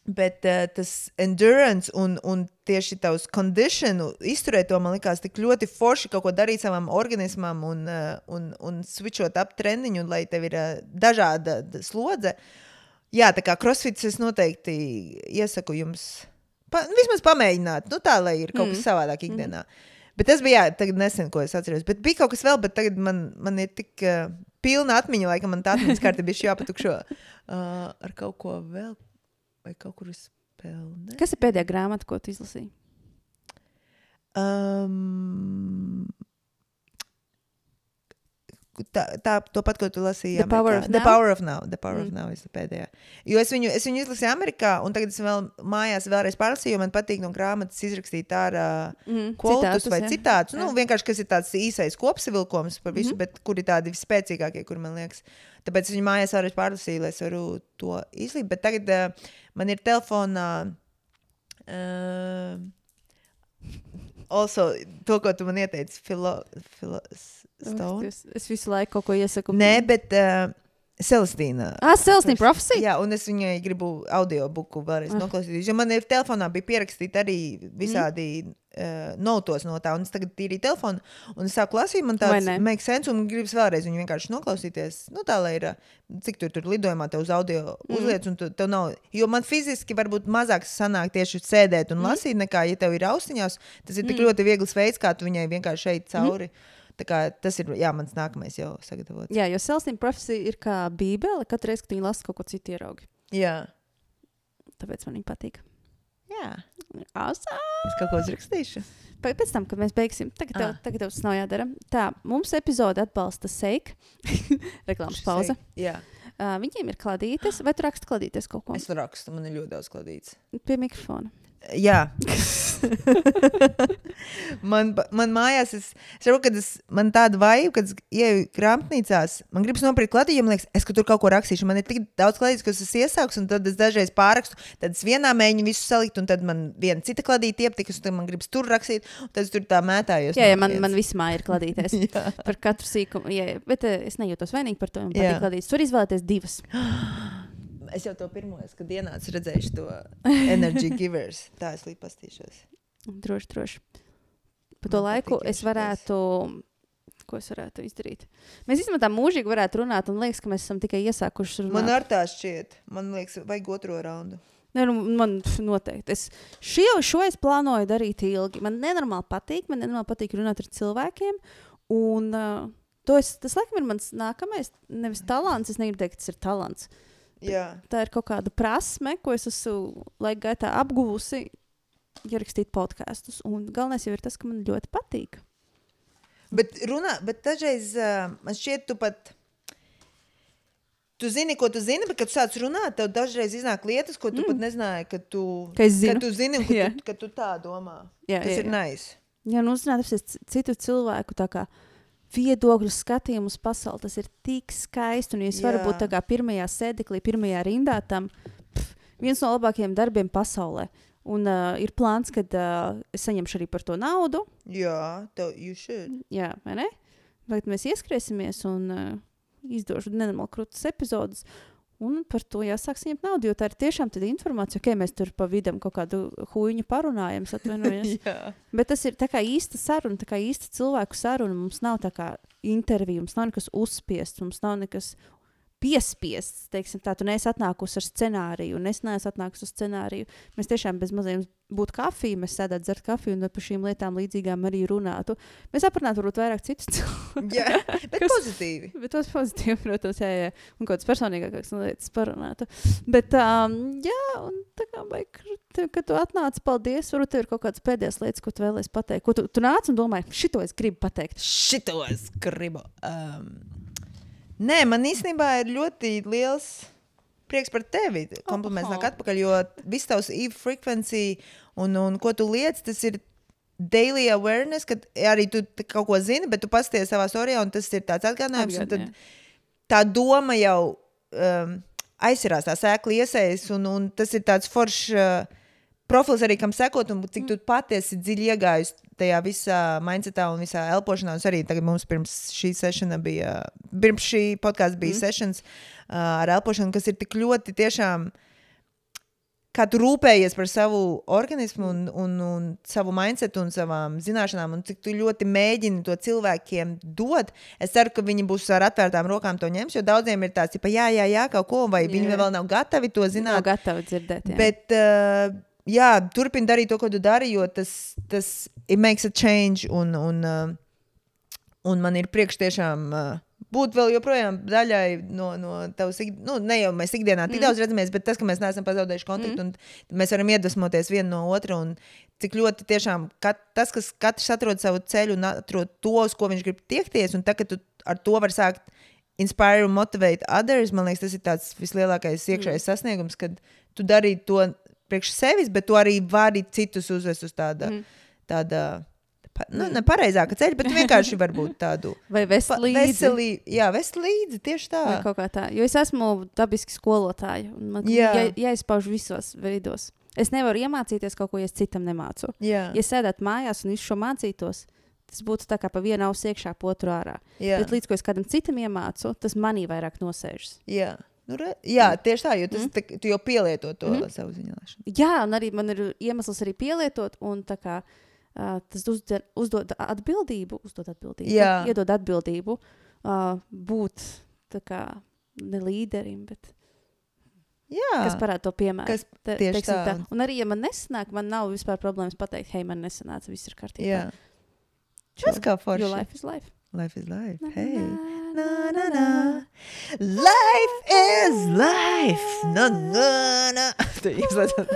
Bet uh, tas endurance un, un tieši tavs conditionu izturēt to man likās tik ļoti forši kaut ko darīt savam organismam un, uh, un, un switchot ap treniņu, lai tev ir uh, dažāda slodze. Jā, tā kā crossfits es noteikti iesaku jums pa, vismaz pamēģināt, nu tā, lai ir kaut kas Mm. savādāk ikdienā. Bet tas bija jā, nesen, ko es atceros. Bet bija kaut kas vēl, bet tagad man, man ir tik uh, pilna atmiņa, laikam man tā atmiņas karte bija jāpatukšo uh, ar kaut ko vēl vai kaut kur uz spēli. Kas ir pēdējā grāmata, ko tu izlasīji? Um, Tā, tā, to pat, ko tu lasīji. The Power of The Now? Power of Now. The Power mm. Of Now ir pēdējā. Jo es viņu, es viņu izlasīju Amerikā, un tagad es vēl mājās vēlreiz pārlasīju, jo man patīk no grāmatas izrakstīt ārā Mm, kvotus vai jā. citātus. Nu, vienkārši, kas ir tāds īsais kopsavilkums par visu, mm bet kur ir tādi visspēcīgākie, kur man liekas. Tāpēc es viņu mājās vēlreiz pārlasīju, lai es varu to izlīdzināt. Bet tagad uh, man ir telefonā. Uh, Also, to, ko tu man ieteici, filo, filo, stone. Es, es visu laiku kaut ko iesaku. Nē, bet uh, Celestīna. Ah, Celestīna profesija? Jā, un es viņai gribu audio buku vēlreiz Ah. noklausīties. Jo man ir telefonā bija pierakstīti arī visādi mm. uh, notos no tā, un es tagad tīrīju telefonu, un es sāku lasīt, man tāds makes sense, un gribas vēlreiz viņu vienkārši noklausīties. Nu, tā lai ir, uh, cik tur, tur lidojumā te uz audio Mm. uzliec, un tu, tev nav, jo man fiziski varbūt mazāk sanāk tieši sēdēt un Mm. lasīt, nekā, ja tev ir austiņās, tas ir tik Mm. ļoti viegls veids, kā tu viņai vienkārši šeit cauri. Tā kā tas ir, jā, mans nākamais jau sagatavots. Jā, jo Celestīna profesija ir kā bībele. Katru reizi, kad viņi lasa kaut ko citu ieraugi. Jā. Tāpēc man viņa patīk. jā. Awesome. Es kaut ko uzrakstīšu. Pēc tam, kad mēs beigsim, tagad tev, Ah. tagad tev tas nav jādara. Tā, mums epizode atbalsta Seik. Reklāmas pauze. Jā, Uh, viņiem ir kladītes, vai tu raksti kladītes kaut ko es rakstu, man ir ļoti daudz kladīts. pie mikrofona? Jā, man, man mājās, es, es saprotu, ka es, man tāda vajag, kad es ieju grāmatnīcās, man gribas nopirkt kladījumu, liekas, es ka tur kaut ko rakstīšu. Man ir tik daudz kladītas, kas es iesāku, un tad es dažreiz pārakstu, tad es vienā mēģinu visu salikt, un tad man viena cita kladīta ieptikas, un tad man gribas tur rakstīt, un tad es tur tā mētājos. Jā, jā man, man viss māja ir. Jā. Par katru sīkumu, jā, bet uh, es nejūtos vainīgi par to. Man patīk kladītes. Tur izvēlēties divas. Es jau to pirmo, kad ienācu, redzēju to energy givers. Tā es līdz pastīšos. Droši, droši. Pa to Man laiku es varētu. Ko es varētu izdarīt? Mēs īstenībā tā mūžīgi varētu runāt, un liekas, ka mēs esam tikai iesākuši runāt. Man ar tā šķiet, man liekas, vajag otro raundu. Nē, nu, man noteikti. Es šo, šo es plānoju darīt ilgi. Man nenormāli patīk, man nenormāli patīk runāt ar cilvēkiem. Un, uh, to es, tas, laikam, ir mans nākamais, nevis talants. Es negribu teikt, tas ir talants. Jā, Tā ir kaut kāda prasme, ko es esmu laika gaitā apguvusi, ierakstīt podkāstus. Un galvenais jau ir tas, ka man ļoti patīk. bet, runā, bet dažreiz uh, man šķiet, tu pat. Tu zini, ko tu zini, bet, kad tu sāc runāt, tev dažreiz iznāk lietas, ko tu mm. pat nezināji, ka tu, Ka. Ka tu zini, ka, Jā. tu, ka tu tā domā. Jā, Tas jā, ir jā. nais. Jā, nu, uzzināt, citu cilvēku tā kā viedokļu skatījumu uz pasauli. Tas ir tik skaisti. Un, ja es varu būt tā kā pirmajā sēdeklī, pirmajā rindā, tam pf, viens no labākajiem darbiem pasaulē. Un uh, ir plāns, ka uh, es saņemšu arī par to naudu. Jā, tev you should. Jā, vai ne? Vai mēs ieskriesimies un uh, izdošu nenormāli krūtis epizodus. Un par to jāsāk saņemt naudu, jo tā ir tiešām tāda informācija, ka okay, mēs tur pa vidam kaut kādu huīņu parunājam, atvainojos. Bet tas ir tā kā īsta saruna, tā kā īsta cilvēku saruna. Mums nav tā kā intervija, mums nav nekas uzspiests, mums nav nekas piespiests. Teiksim, tā tu neesi atnākusi ar scenāriju, un es neesmu atnākusi ar scenāriju. Mēs tiešām bez maziem būtu kafija, mēs sēdētu dzert kafiju un par šīm lietām līdzīgām arī runātu. Mēs aprunātu varbūt vairāk citus cilvēkus. Jā, bet Kas- pozitīvi. Bet tas pozitīvi, protams, jā, jā. Un kaut kāds personīgāks lietas parunātu. Bet, um, jā, un tā kā tev, kad tu atnāc, paldies. Varbūt tev ir kaut kādas pēdējās lietas, ko tu vēlēsi pateikt. Ko tu, tu nāc un domā, šito es gribu pateikt. Šito es gribu. Um, nē, man īstenībā ir ļoti liels prieks par tevi. Kompliments nāk atpakaļ, jo viss tavs e-frekvencija un, un ko tu liec, tas ir. Daily awareness, kad arī tu kaut ko zini, bet tu pasties savā storijā, un tas ir tāds atgādinājums. Tad tā doma jau um, aizsarās, tā sēkla iesaistās, un, un tas ir tāds foršs uh, profils arī, kam sekot, un cik tu patiesi dziļi iegājusi tajā visā mindsetā un visā elpošanā. Un arī tagad mums pirms šī sesija bija, pirms šī podkāsta bija mm. sesijas uh, ar elpošanu, kas ir tik ļoti tiešām. Kā tu rūpējies par savu organismu, un, un, un savu mindsetu un savām zināšanām, un cik tu ļoti mēģini to cilvēkiem dot. Es ceru, ka viņi būs ar atvērtām rokām to ņems, jo daudziem ir tāds, ka, jā, jā, jā, kaut ko, vai Jā. viņi vēl nav gatavi to Nav zināt. gatavi dzirdēt. Jā. Bet, uh, jā, turpini darīt to, ko tu dari, jo tas, tas it makes a change. Un, un, uh, un man ir priekš tiešām uh, būt vēl joprojām daļai no, no tavas, nu, ne jau mēs ikdienā tik mm. daudz redzamies, bet tas, ka mēs neesam pazaudējuši kontaktu mm. un mēs varam iedvesmoties viena no otra. Un cik ļoti tiešām kat, tas, kas katrs atrod savu ceļu un atrod to, uz ko viņš grib tiekties, un tā, ka tu ar to var sākt inspire un motivate others. Man liekas, tas ir tāds vislielākais iekšējais mm. sasniegums, kad tu dari to priekš sevis, bet tu arī vari citus uzvest uz tāda. Mm. tāda nu, ne pareizāka ceļa, bet vienkārši varbūt tādu vai līdzi. veselī, jā, vest līdzi tieši tā. Vai kaut kā tā. Jo es esmu dabiski skolotāja. Man Jā. jā. jāizpauž visos veidos. Es nevaru iemācīties kaut ko, ja es citam nemācu. Jā, Ja sēdētu mājās un visu šo mācītos, tas būtu tā kā pa vienu ausu iekšā, pa otru ārā. jā, Bet līdz ko es kādam citam iemācu, tas manī vairāk nosēžas. jā. Nu, re, jā, tieši tā, jo tas Mm. mm. tu jau pielieto to mm. savu ziņošanu. Jā, un arī man ir iemesls arī pielietot, un tā kā, uh, tas uzdod, uzdod atbildību, uzdod atbildību, Jā. iedod atbildību uh, būt tā kā ne līderim, bet Jā, kas parāda to piemēru. kas Te- tieši teiksim tā. Un arī, ja man nesanāk, man nav vispār problēmas pateikt, hei, man nesanāca, viss ir kārtībā. Tas kā forši. Jo life is life. Life is life. Hey. Na, Na, na. Life is life. Na, na, na. Tu izlaižat.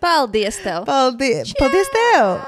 Paldies tev! Paldies. Paldies tev.